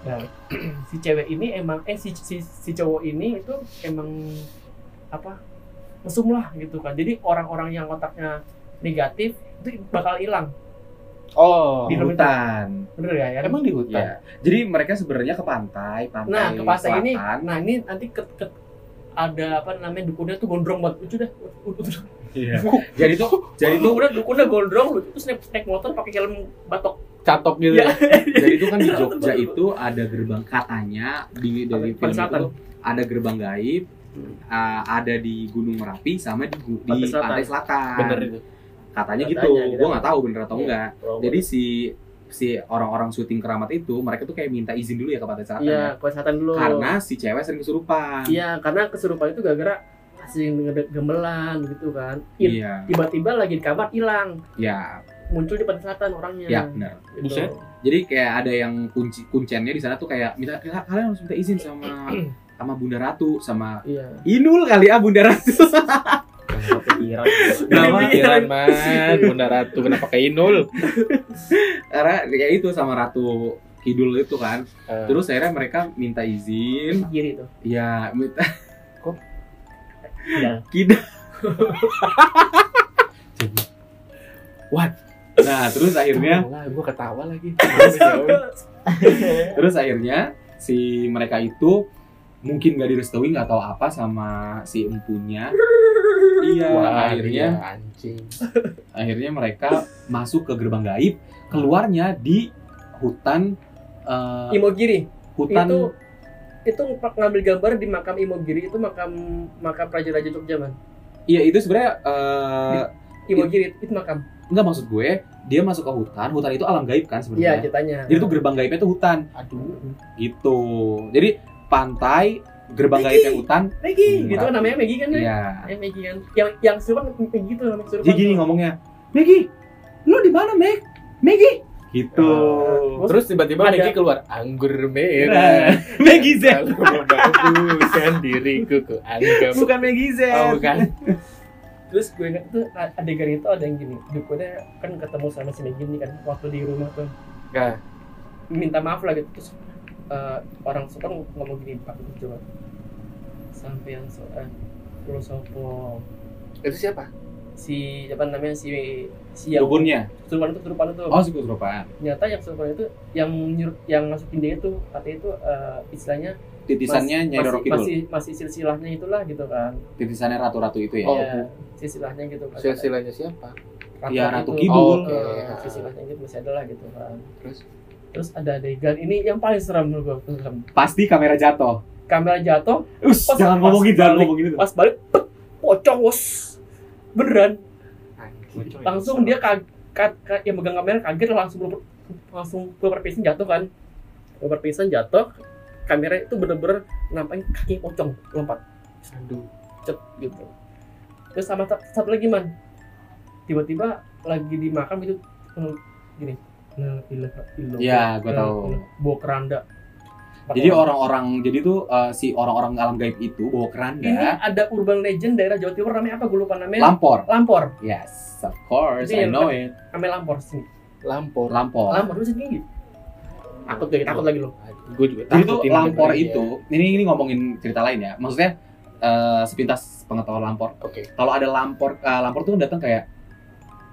nah (clears throat) si cewek ini emang eh si si, si cowok ini itu emang apa mesum lah gitu kan. Jadi orang-orang yang otaknya negatif itu bakal hilang. Oh, Di hutan. Bener ya ya emang di hutan. ya jadi mereka sebenarnya ke pantai pantai nah ke pantai ini. nah ini nanti ke, ke- ada apa namanya dukunnya tuh gondrong banget. Lucu dah Iya. (laughs) jadi tuh jadi tuh udah dukunnya gondrong lucu terus naik, naik motor pakai helm batok Catok gitu. Iya. ya. (laughs) jadi tuh kan di Jogja itu ada gerbang katanya di dari film itu Selatan. ada gerbang gaib Hmm. uh, ada di Gunung Merapi sama di, gu- di Pantai Selatan. pantai selatan Bener itu. katanya gitu Katanya, gitu. gue nggak tahu bener atau Iya. enggak jadi si si orang-orang syuting keramat itu mereka tuh kayak minta izin dulu ya ke pantai selatan iya ya. kesehatan dulu karena si cewek sering kesurupan iya karena kesurupan itu gara-gara asing ngede- gemelan gitu kan iya tiba-tiba lagi di kamar hilang ya muncul di pantai selatan orangnya. Ya benar. Gitu. Buset. jadi kayak ada yang kunci kunciannya di sana tuh kayak minta kalian harus minta izin sama sama Bunda Ratu sama iya. Inul kali ah Bunda Ratu. Nggak kepikiran. Nama Pikiran man, Bunda Ratu? Kenapa ke Inul? karena ya itu sama Ratu Kidul itu kan. Eh, terus akhirnya mereka minta izin. Kiri tuh. Ya minta. Iya Kidul. What? Nah terus akhirnya lah, gua ketawa lagi. (laughs) terus akhirnya si mereka itu mungkin gak direstui nggak tahu apa sama si empunya iya Wah, akhirnya iya, anjing. akhirnya mereka masuk ke gerbang gaib keluarnya di hutan eh, Imogiri hutan itu itu ngambil gambar di makam Imogiri itu makam makam Raja-Raja Jogja man iya itu sebenarnya eh, Imogiri itu makam nggak maksud gue dia masuk ke hutan hutan itu alam gaib kan iya sebenarnya ceritanya jadi tuh gerbang gaibnya tuh hutan. Aduh. gitu. Jadi pantai gerbang gaibnya hutan. Maggie! Hmm, gitu kan namanya Maggie kan ya? Iya. Eh, Maggie kan. Yang yang serupan Maggie gitu namanya serupan jadi gini ngomongnya Maggie lu di mana Meg? Maggie! Gitu. Ah, Terus tiba-tiba Ada. Maggie keluar anggur Nah, merah. Maggie Z Kalau membaguskan diriku ku anggap. bukan Maggie Z Oh, bukan. Terus gue ingat tuh adegan itu ada yang gini dukunnya kan ketemu sama si Maggie nih kan waktu di rumah tuh Nah. minta maaf lah gitu terus eh, orang sopan ngomong gini pak coba sampai yang so eh, lo sopo Itu siapa? si apa namanya si si yang Dukunnya. surupan itu surupan itu Oh, si kesurupan. ternyata yang surupan itu yang nyuruh yang masukin dia itu katanya itu eh, istilahnya Titisannya mas- Nyai Roro masih, Kidul. masih masih silsilahnya itulah gitu kan Titisannya ratu-ratu itu ya. Oh, Iya, silsilahnya gitu kan Silsilahnya siapa? Iya, Ratu itu. Kidul. Oke. Eh, silsilahnya gitu masih ada lah gitu kan Terus? terus ada adegan ini yang paling serem menurut gua serem Pasti kamera jatuh. kamera jatuh Us, Pas- jangan pas ngomongin, jangan balik. ngomongin itu. pas balik pet, pocong bos beneran Anjing. langsung dia kaget yang megang kamera kaget langsung langsung keluar pisan jatuh kan keluar pisan jatuh kamera itu bener-bener nampakin kaki pocong lompat Aduh. cet gitu terus sama sa- satu lagi man tiba-tiba lagi di makam itu gini nah Iya, gua Nah, tahu. bawa keranda Jadi orang-orang, jadi tuh eh, si orang-orang alam gaib itu bawa keranda, ini ada urban legend daerah Jawa Timur namanya apa gue lupa namanya lampor. lampor Yes, of course, Itu I know it. namanya lampor sini Lampor. Lampor. lampor itu tinggi takut lagi takut lagi lo Gue juga Jadi tuh takut ini lampor itu, ini ini ngomongin cerita lain ya. Maksudnya eh, sepintas pengetahuan lampor. Oke. Kalau ada lampor, eh, lampor tuh datang kayak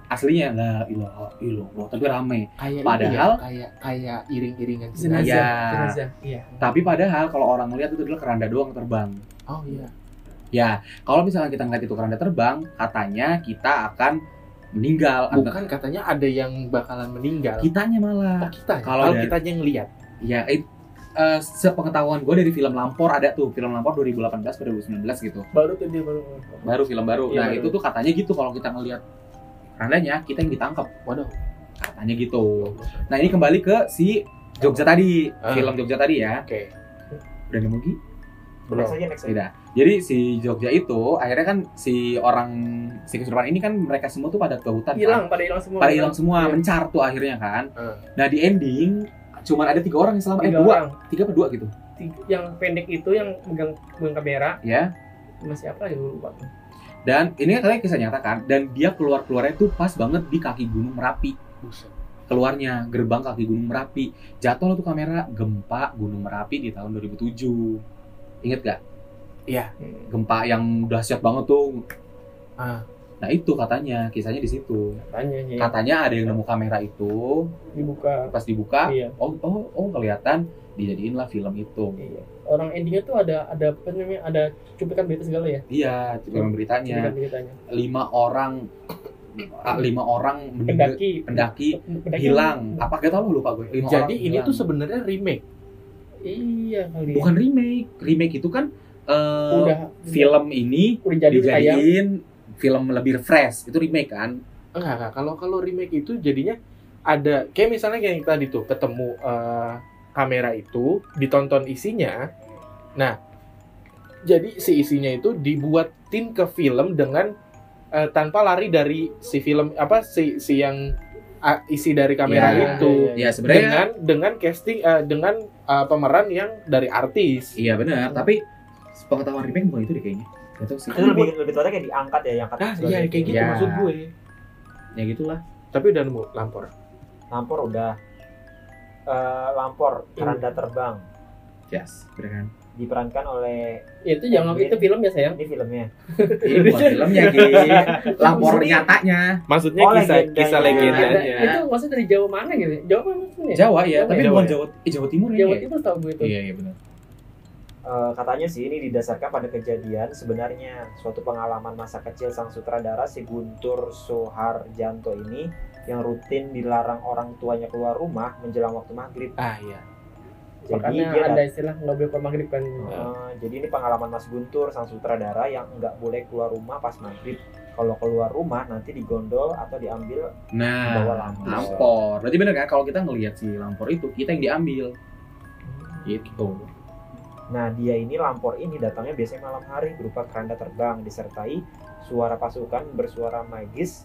aslinya la ilaha illallah, tapi rame. Kayak Padahal- ini ya, kayak kayak iring-iringan jenazah Iya. jenazah iya Tapi padahal kalau orang ngeliat itu adalah keranda doang terbang. Oh iya. Ya, kalau misalnya kita ngeliat itu keranda terbang, katanya kita akan meninggal. Bukan katanya ada yang bakalan meninggal. Kitanya malah. Oh, kita. Kalau kita yang lihat. Ya, it, eh, sepengetahuan gue dari film Lampor ada tuh, film Lampor 2018 atau 2019 gitu. baru tuh dia baru Baru film baru. Iya, nah, baru. itu tuh katanya gitu kalau kita ngelihat kerandanya, kita yang ditangkap. Waduh. Katanya gitu. Nah, ini kembali ke si Jogja tadi, Ah. film Jogja tadi ya. Oke. Udah nemu Gi? Belum. Next aja, next aja. Jadi si Jogja itu akhirnya kan si orang si kesurupan ini kan mereka semua tuh pada ke hutan. kan? hilang pada hilang semua Pada hilang semua, Iya. mencar tuh akhirnya kan. Ah. Nah, di ending cuman ada tiga orang yang selamat, eh tiga dua, orang tiga apa dua gitu. Tiga- yang pendek itu yang megang megang kamera Ya. masih apa ya lupa Dan ini kan katanya kisah nyata kan, dan dia keluar keluarnya tuh pas banget di kaki Gunung Merapi. Buset. Keluarnya gerbang kaki Gunung Merapi. Jatuh tuh kamera gempa Gunung Merapi di tahun 2007. Ingat gak? Iya. Gempa yang dahsyat banget tuh. Ah. Nah itu katanya, kisahnya di situ. tanya ya Katanya ada yang nemu kamera itu, dibuka pas dibuka, iya oh oh oh kelihatan dijadiin lah film itu. iya orang endingnya tuh ada ada apa namanya ada cuplikan berita segala ya Iya, film beritanya. cuplikan beritanya Lima orang, ah, lima orang pendaki pendaki pendaki hilang. Apa gak tau lu lupa gue. Lima Jadi orang ini hilang. tuh sebenarnya remake. iya kali ya. bukan remake. Remake itu kan eh, udah film ini udah jadi dijadiin film lebih fresh. Itu remake kan? Enggak, enggak. Kalau kalau remake itu jadinya ada kayak misalnya kayak yang tadi tuh ketemu eh, kamera itu ditonton isinya. Nah, jadi si isinya itu dibuatin ke film dengan eh, tanpa lari dari si film apa si si yang ah, isi dari kamera Ya, itu Ya sebenarnya dengan dengan casting eh, dengan eh, pemeran yang dari artis. Iya benar, tapi pengetahuan remake bukan itu deh kayaknya. Tau sih. Itu lebih lebih tepatnya kayak diangkat ya, yang Nah, iya kayak gitu Ya. maksud gue. Ya gitulah. Tapi udah nemu lampor. Lampor udah. Eh, Lampor, keranda terbang Yes, bener kan? diperankan oleh Ya, itu jangan itu film ya sayang ini filmnya. Ini bukan filmnya, Ki. Lapor nyatanya. Maksudnya Oh, kisah legendanya. kisah legendanya. itu maksudnya dari Jawa mana gitu Jawa mana maksudnya Jawa ya, Jawa tapi ya? bukan Jawa Jawa, eh, Jawa Timur ya. Jawa ya? Timur tahu gue itu Iya, iya benar. Eh, katanya sih ini didasarkan pada kejadian sebenarnya suatu pengalaman masa kecil sang sutradara si Guntur Soeharjanto ini yang rutin dilarang orang tuanya keluar rumah menjelang waktu maghrib. Ah iya. Jadi makanya dia ada istilah nggak boleh keluar maghrib kan Eh, jadi ini pengalaman Mas Guntur sang sutradara yang nggak boleh keluar rumah pas maghrib. Kalau keluar rumah nanti digondol atau diambil Nah, Bawa lampu. lampor. Berarti bener kan kalau kita ngelihat si lampor itu, kita yang diambil. Gitu. Nah, dia ini lampor ini datangnya biasanya malam hari berupa keranda terbang disertai suara pasukan bersuara magis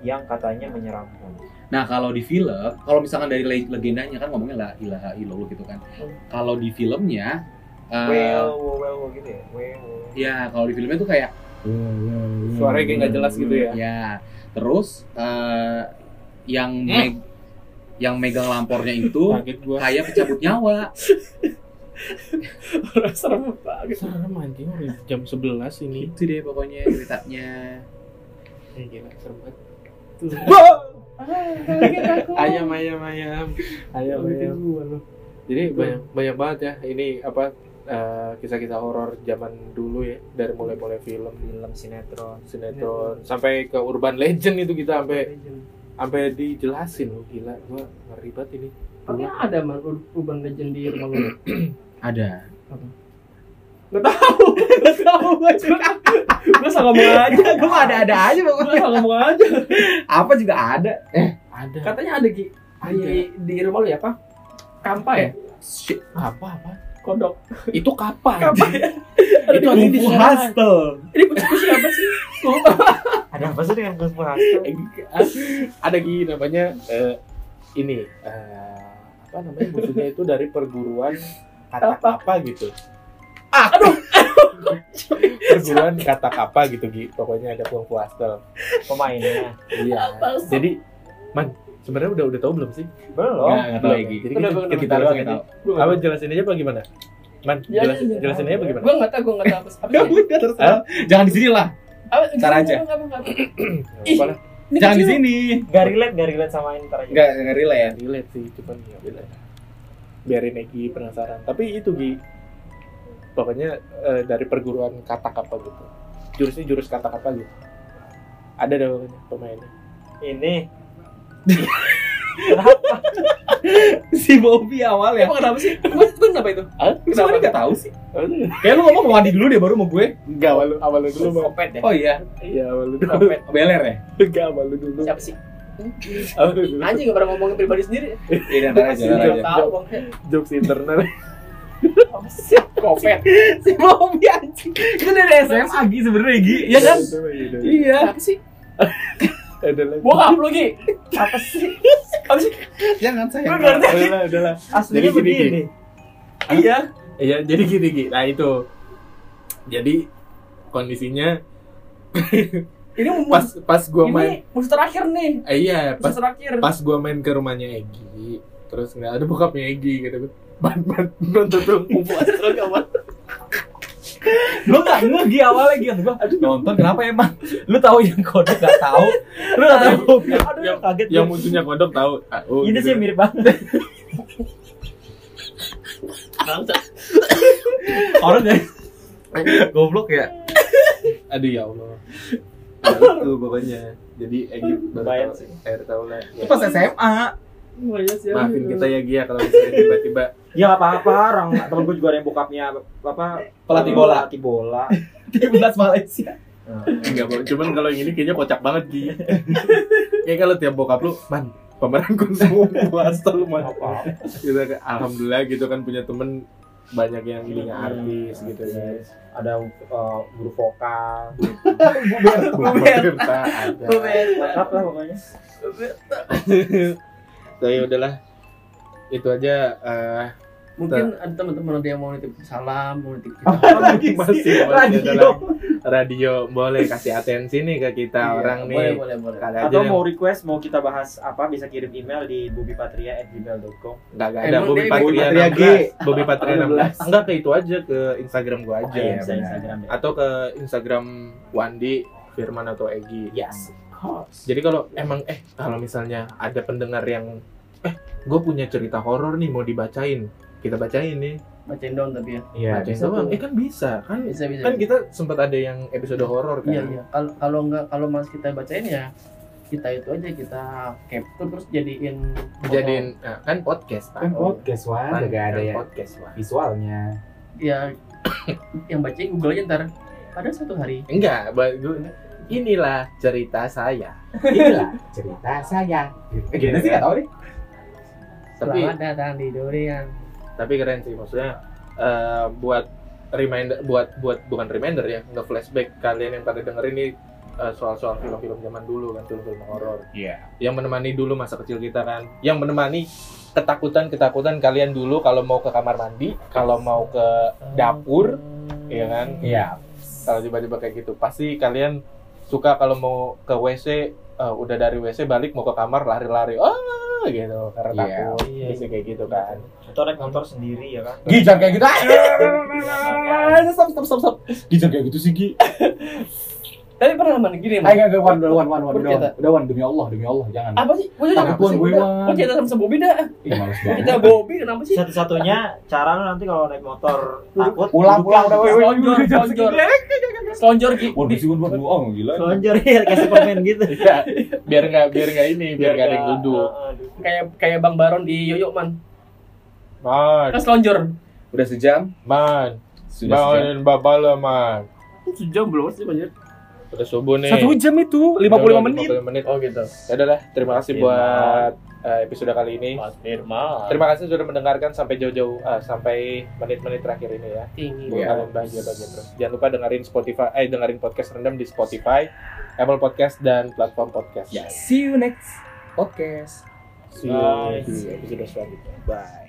yang katanya menyeramkan. Nah, kalau di film, kalau misalkan dari le- legendanya kan ngomongnya lah ilaha illallah gitu kan. Kalau di filmnya eh, Well, well, well, well, gitu ya. Well, well. ya kalau di filmnya tuh kayak Suaranya kayak nggak jelas gitu ya. Ya, terus eh, yang Hmm. meg yang megang lampornya itu kayak pencabut nyawa. (laughs) Orang serem banget. serem anjing udah jam 11 ini. Itu deh pokoknya ceritanya. Eh, gila serem banget. (laughs) Ayam ayam ayam. Ayam ayam. ayam jadi banyak banyak banget ya. Ini apa eh, kisah-kisah horor zaman dulu ya. Dari mulai-mulai film film sinetron. sinetron sampai ke urban legend itu kita sampai sampai dijelasin. Loh gila gua ngeri banget ini Tapi ada man ur- urban legend di rumah lu. (clears throat) Ada. Gak tahu. (laughs) Gak tahu gue juga. Gue salah ngomong (laughs) aja. Gue mah ada-ada aja Gue pokoknya. salah ngomong aja. (laughs) Apa juga ada. ada Katanya ada Ki. Di, di rumah lu ya apa? Kampa ya? Shit. apa apa Kodok. itu kapan Kampa ya? itu ada di Kungfu sana. Hustle. Ini kucing-kucing apa sih? ada apa sih dengan Gus Hasto ada gini namanya eh, ini eh, apa namanya musuhnya itu dari perguruan kata Apa? apa gitu Ah, aduh. (laughs) perguruan kata apa gitu Gi. pokoknya ada Kung Fu Hustle pemainnya iya jadi man sebenarnya udah udah tahu belum sih belum Enggak, enggak tahu Belum. lagi. jadi Udah, kita, kita, Kita tahu. Gua apa jelasin aja apa gimana man Ya, jelas, ya, ya. jelasin aja apa gimana Gue nggak tahu, gue nggak tahu apa Ya sih. udah terserah. Jangan di sini lah. Ntar aja. Nggak apa, nggak apa. Nggak apa lah. Ini Jangan di sini. gak relate gak relate sama ini ntar aja. Enggak enggak relate ya. relate sih cuman ya udah. Biarin Egi penasaran. Tapi itu Gi. Pokoknya eh, dari perguruan kata apa gitu. Jurusnya jurus kata apa gitu. Ada pokoknya pemainnya. Ini (laughs) Si Bobby awal ya. Emang kenapa sih? Gue gue kenapa itu? Kenapa enggak tahu sih? Iya. Kayak lu ngomong mau mandi dulu deh baru mau gue. enggak awal lu awal lu dulu Kopet ya. Oh iya. iya awal lu dulu Kopet. Beler ya? enggak awal lu dulu Siapa sih? awal lu dulu Anjing gak pernah ngomongin pribadi sendiri. Iya, ntar aja, ntar Gak aja. jokes internal sih? Kopet. Si Bobby anjing. Itu dari SMA Gi sebenarnya Gi. Iya kan? Iya. Apa sih? Ada lagi Bokap lu Ki. Apa sih? Apa sih? Jangan sayang. Gue ngerti. udahlah udahlah aslinya Jadi gini, begini Iya. iya jadi gini Gi nah itu jadi kondisinya (laughs) Ini pas pas gua main ini musuh terakhir nih. eh, iya pas terakhir. pas gua main ke rumahnya Egi terus nggak ada bokapnya Egi gitu ban ban nonton tuh Buat terus kawan. Gue gak ngeh Gi awalnya Gi. Gue nonton kenapa emang? Lu tahu yang kode gak tahu. Lu gak tahu aduh Yang- kaget yang musuhnya kodok tahu Ah, oh, ini gitu. sih mirip banget Bangsat. Orang dari goblok ya. aduh ya Allah Nah, itu pokoknya jadi Egi baru tahu sih. air tahu lah Itu pas SMA. Iya sih. maafin kita ya Gia kalau misalnya tiba-tiba. (laughs) Ya nggak apa-apa orang. Temen gue juga ada yang bokapnya apa Pelatih bola. pelatih bola. (laughs) Timnas Malaysia. enggak Bang. cuman kalau yang ini kayaknya kocak banget Gi. Kayak (laughs) kalau tiap bokap lu man pemeran kungfu puasa lu man. Apa gitu alhamdulillah gitu kan punya temen banyak yang jadi artis gitu ya ada uh, guru vokal. Bu Berta ada. lengkap lah pokoknya So, ya udahlah. Itu aja eh, Mungkin ada teman-teman ada yang mau nitip salam, mau nitip (laughs) Lagi masih sih, masih radio. adalah radio boleh kasih atensi nih ke kita Iya, orang nih. Boleh, boleh, boleh. Kali aja atau yang- mau request mau kita bahas apa bisa kirim email di bubipatria@gmail.com Nggak, nggak ada Bobby dia Patria Patria G. 16 Bobby Patria 16 enggak ke itu aja ke Instagram gua aja. iya, bisa benar. Instagram ya. atau ke Instagram Wandi Firman atau Egi yes jadi kalau emang eh kalau misalnya ada pendengar yang eh gue punya cerita horor nih mau dibacain kita bacain nih Bacain dong tapi ya. iya bacain bisa doang tuh. eh kan bisa kan Bisa, bisa. kan kita sempat ada yang episode horor kan Iya, iya. Kalau kalau enggak kalau mas kita bacain ya kita itu aja kita capture terus jadiin jadiin nah, kan podcast Pak. kan podcast wah Kan- gak ada kan ya podcast Pak. visualnya ya (coughs) yang bacain Google aja ntar pada satu hari enggak gua- inilah cerita saya. (laughs) Inilah cerita saya. Gimana sih? Gak tau deh. tapi selamat datang di durian. Tapi keren sih maksudnya eh, buat reminder buat buat bukan reminder ya nggak flashback kalian yang pada denger ini eh, soal-soal film-film zaman dulu kan film-film horor. Iya. yang menemani dulu masa kecil kita kan. Yang menemani ketakutan ketakutan kalian dulu kalau mau ke kamar mandi kalau mau ke dapur ya kan? Iya. Kalau tiba-tiba kayak gitu. Pasti kalian suka kalau mau ke WC eh, udah dari WC balik mau ke kamar lari-lari ah gitu karena Iya. takut Iya. bisa kayak gitu kan Atau naik motor sendiri ya kan? Gi jangan kayak gitu. Ah, Stop stop stop stop. Gi jangan kayak gitu sih Gi. (laughs) Tapi pernah man gini Ayo man. enggak wan wan wan wan wan. Udah Wan. Udah wan demi Allah demi Allah jangan. Apa sih? Gue Wan, sih? gue, Wan. Gue cerita sama Bobby dah. Ih males banget. Kita Bobby kenapa sih? Satu-satunya cara lu nanti kalau naik motor takut Pulang pulang udah woi woi. Selonjor, selonjor. Selonjor Gi. Waduh sih gua oh gila. Selonjor ya kayak Superman gitu. (laughs) Iya, biar nggak biar nggak ini biar nggak ada yang duduk. Kayak kayak Bang Baron di Yoyo man. man Kan selonjor. Udah sejam? man Sudah sejam. bangunin bapak lo man Sejam belum sih banjir. Udah subuh nih Satu jam itu, 55 Udah, menit. 55 menit Oh gitu. ya udah lah terima kasih Firman. buat eh, episode kali ini Mas Firman. terima kasih sudah mendengarkan sampai jauh-jauh ah, sampai menit-menit terakhir ini ya Tinggi. Buat Iya. kalian bahagia bahagia terus jangan lupa dengerin Spotify eh dengerin podcast rendam di Spotify Apple Podcast dan platform podcast Ya, see you next podcast. see you Bye. di episode selanjutnya bye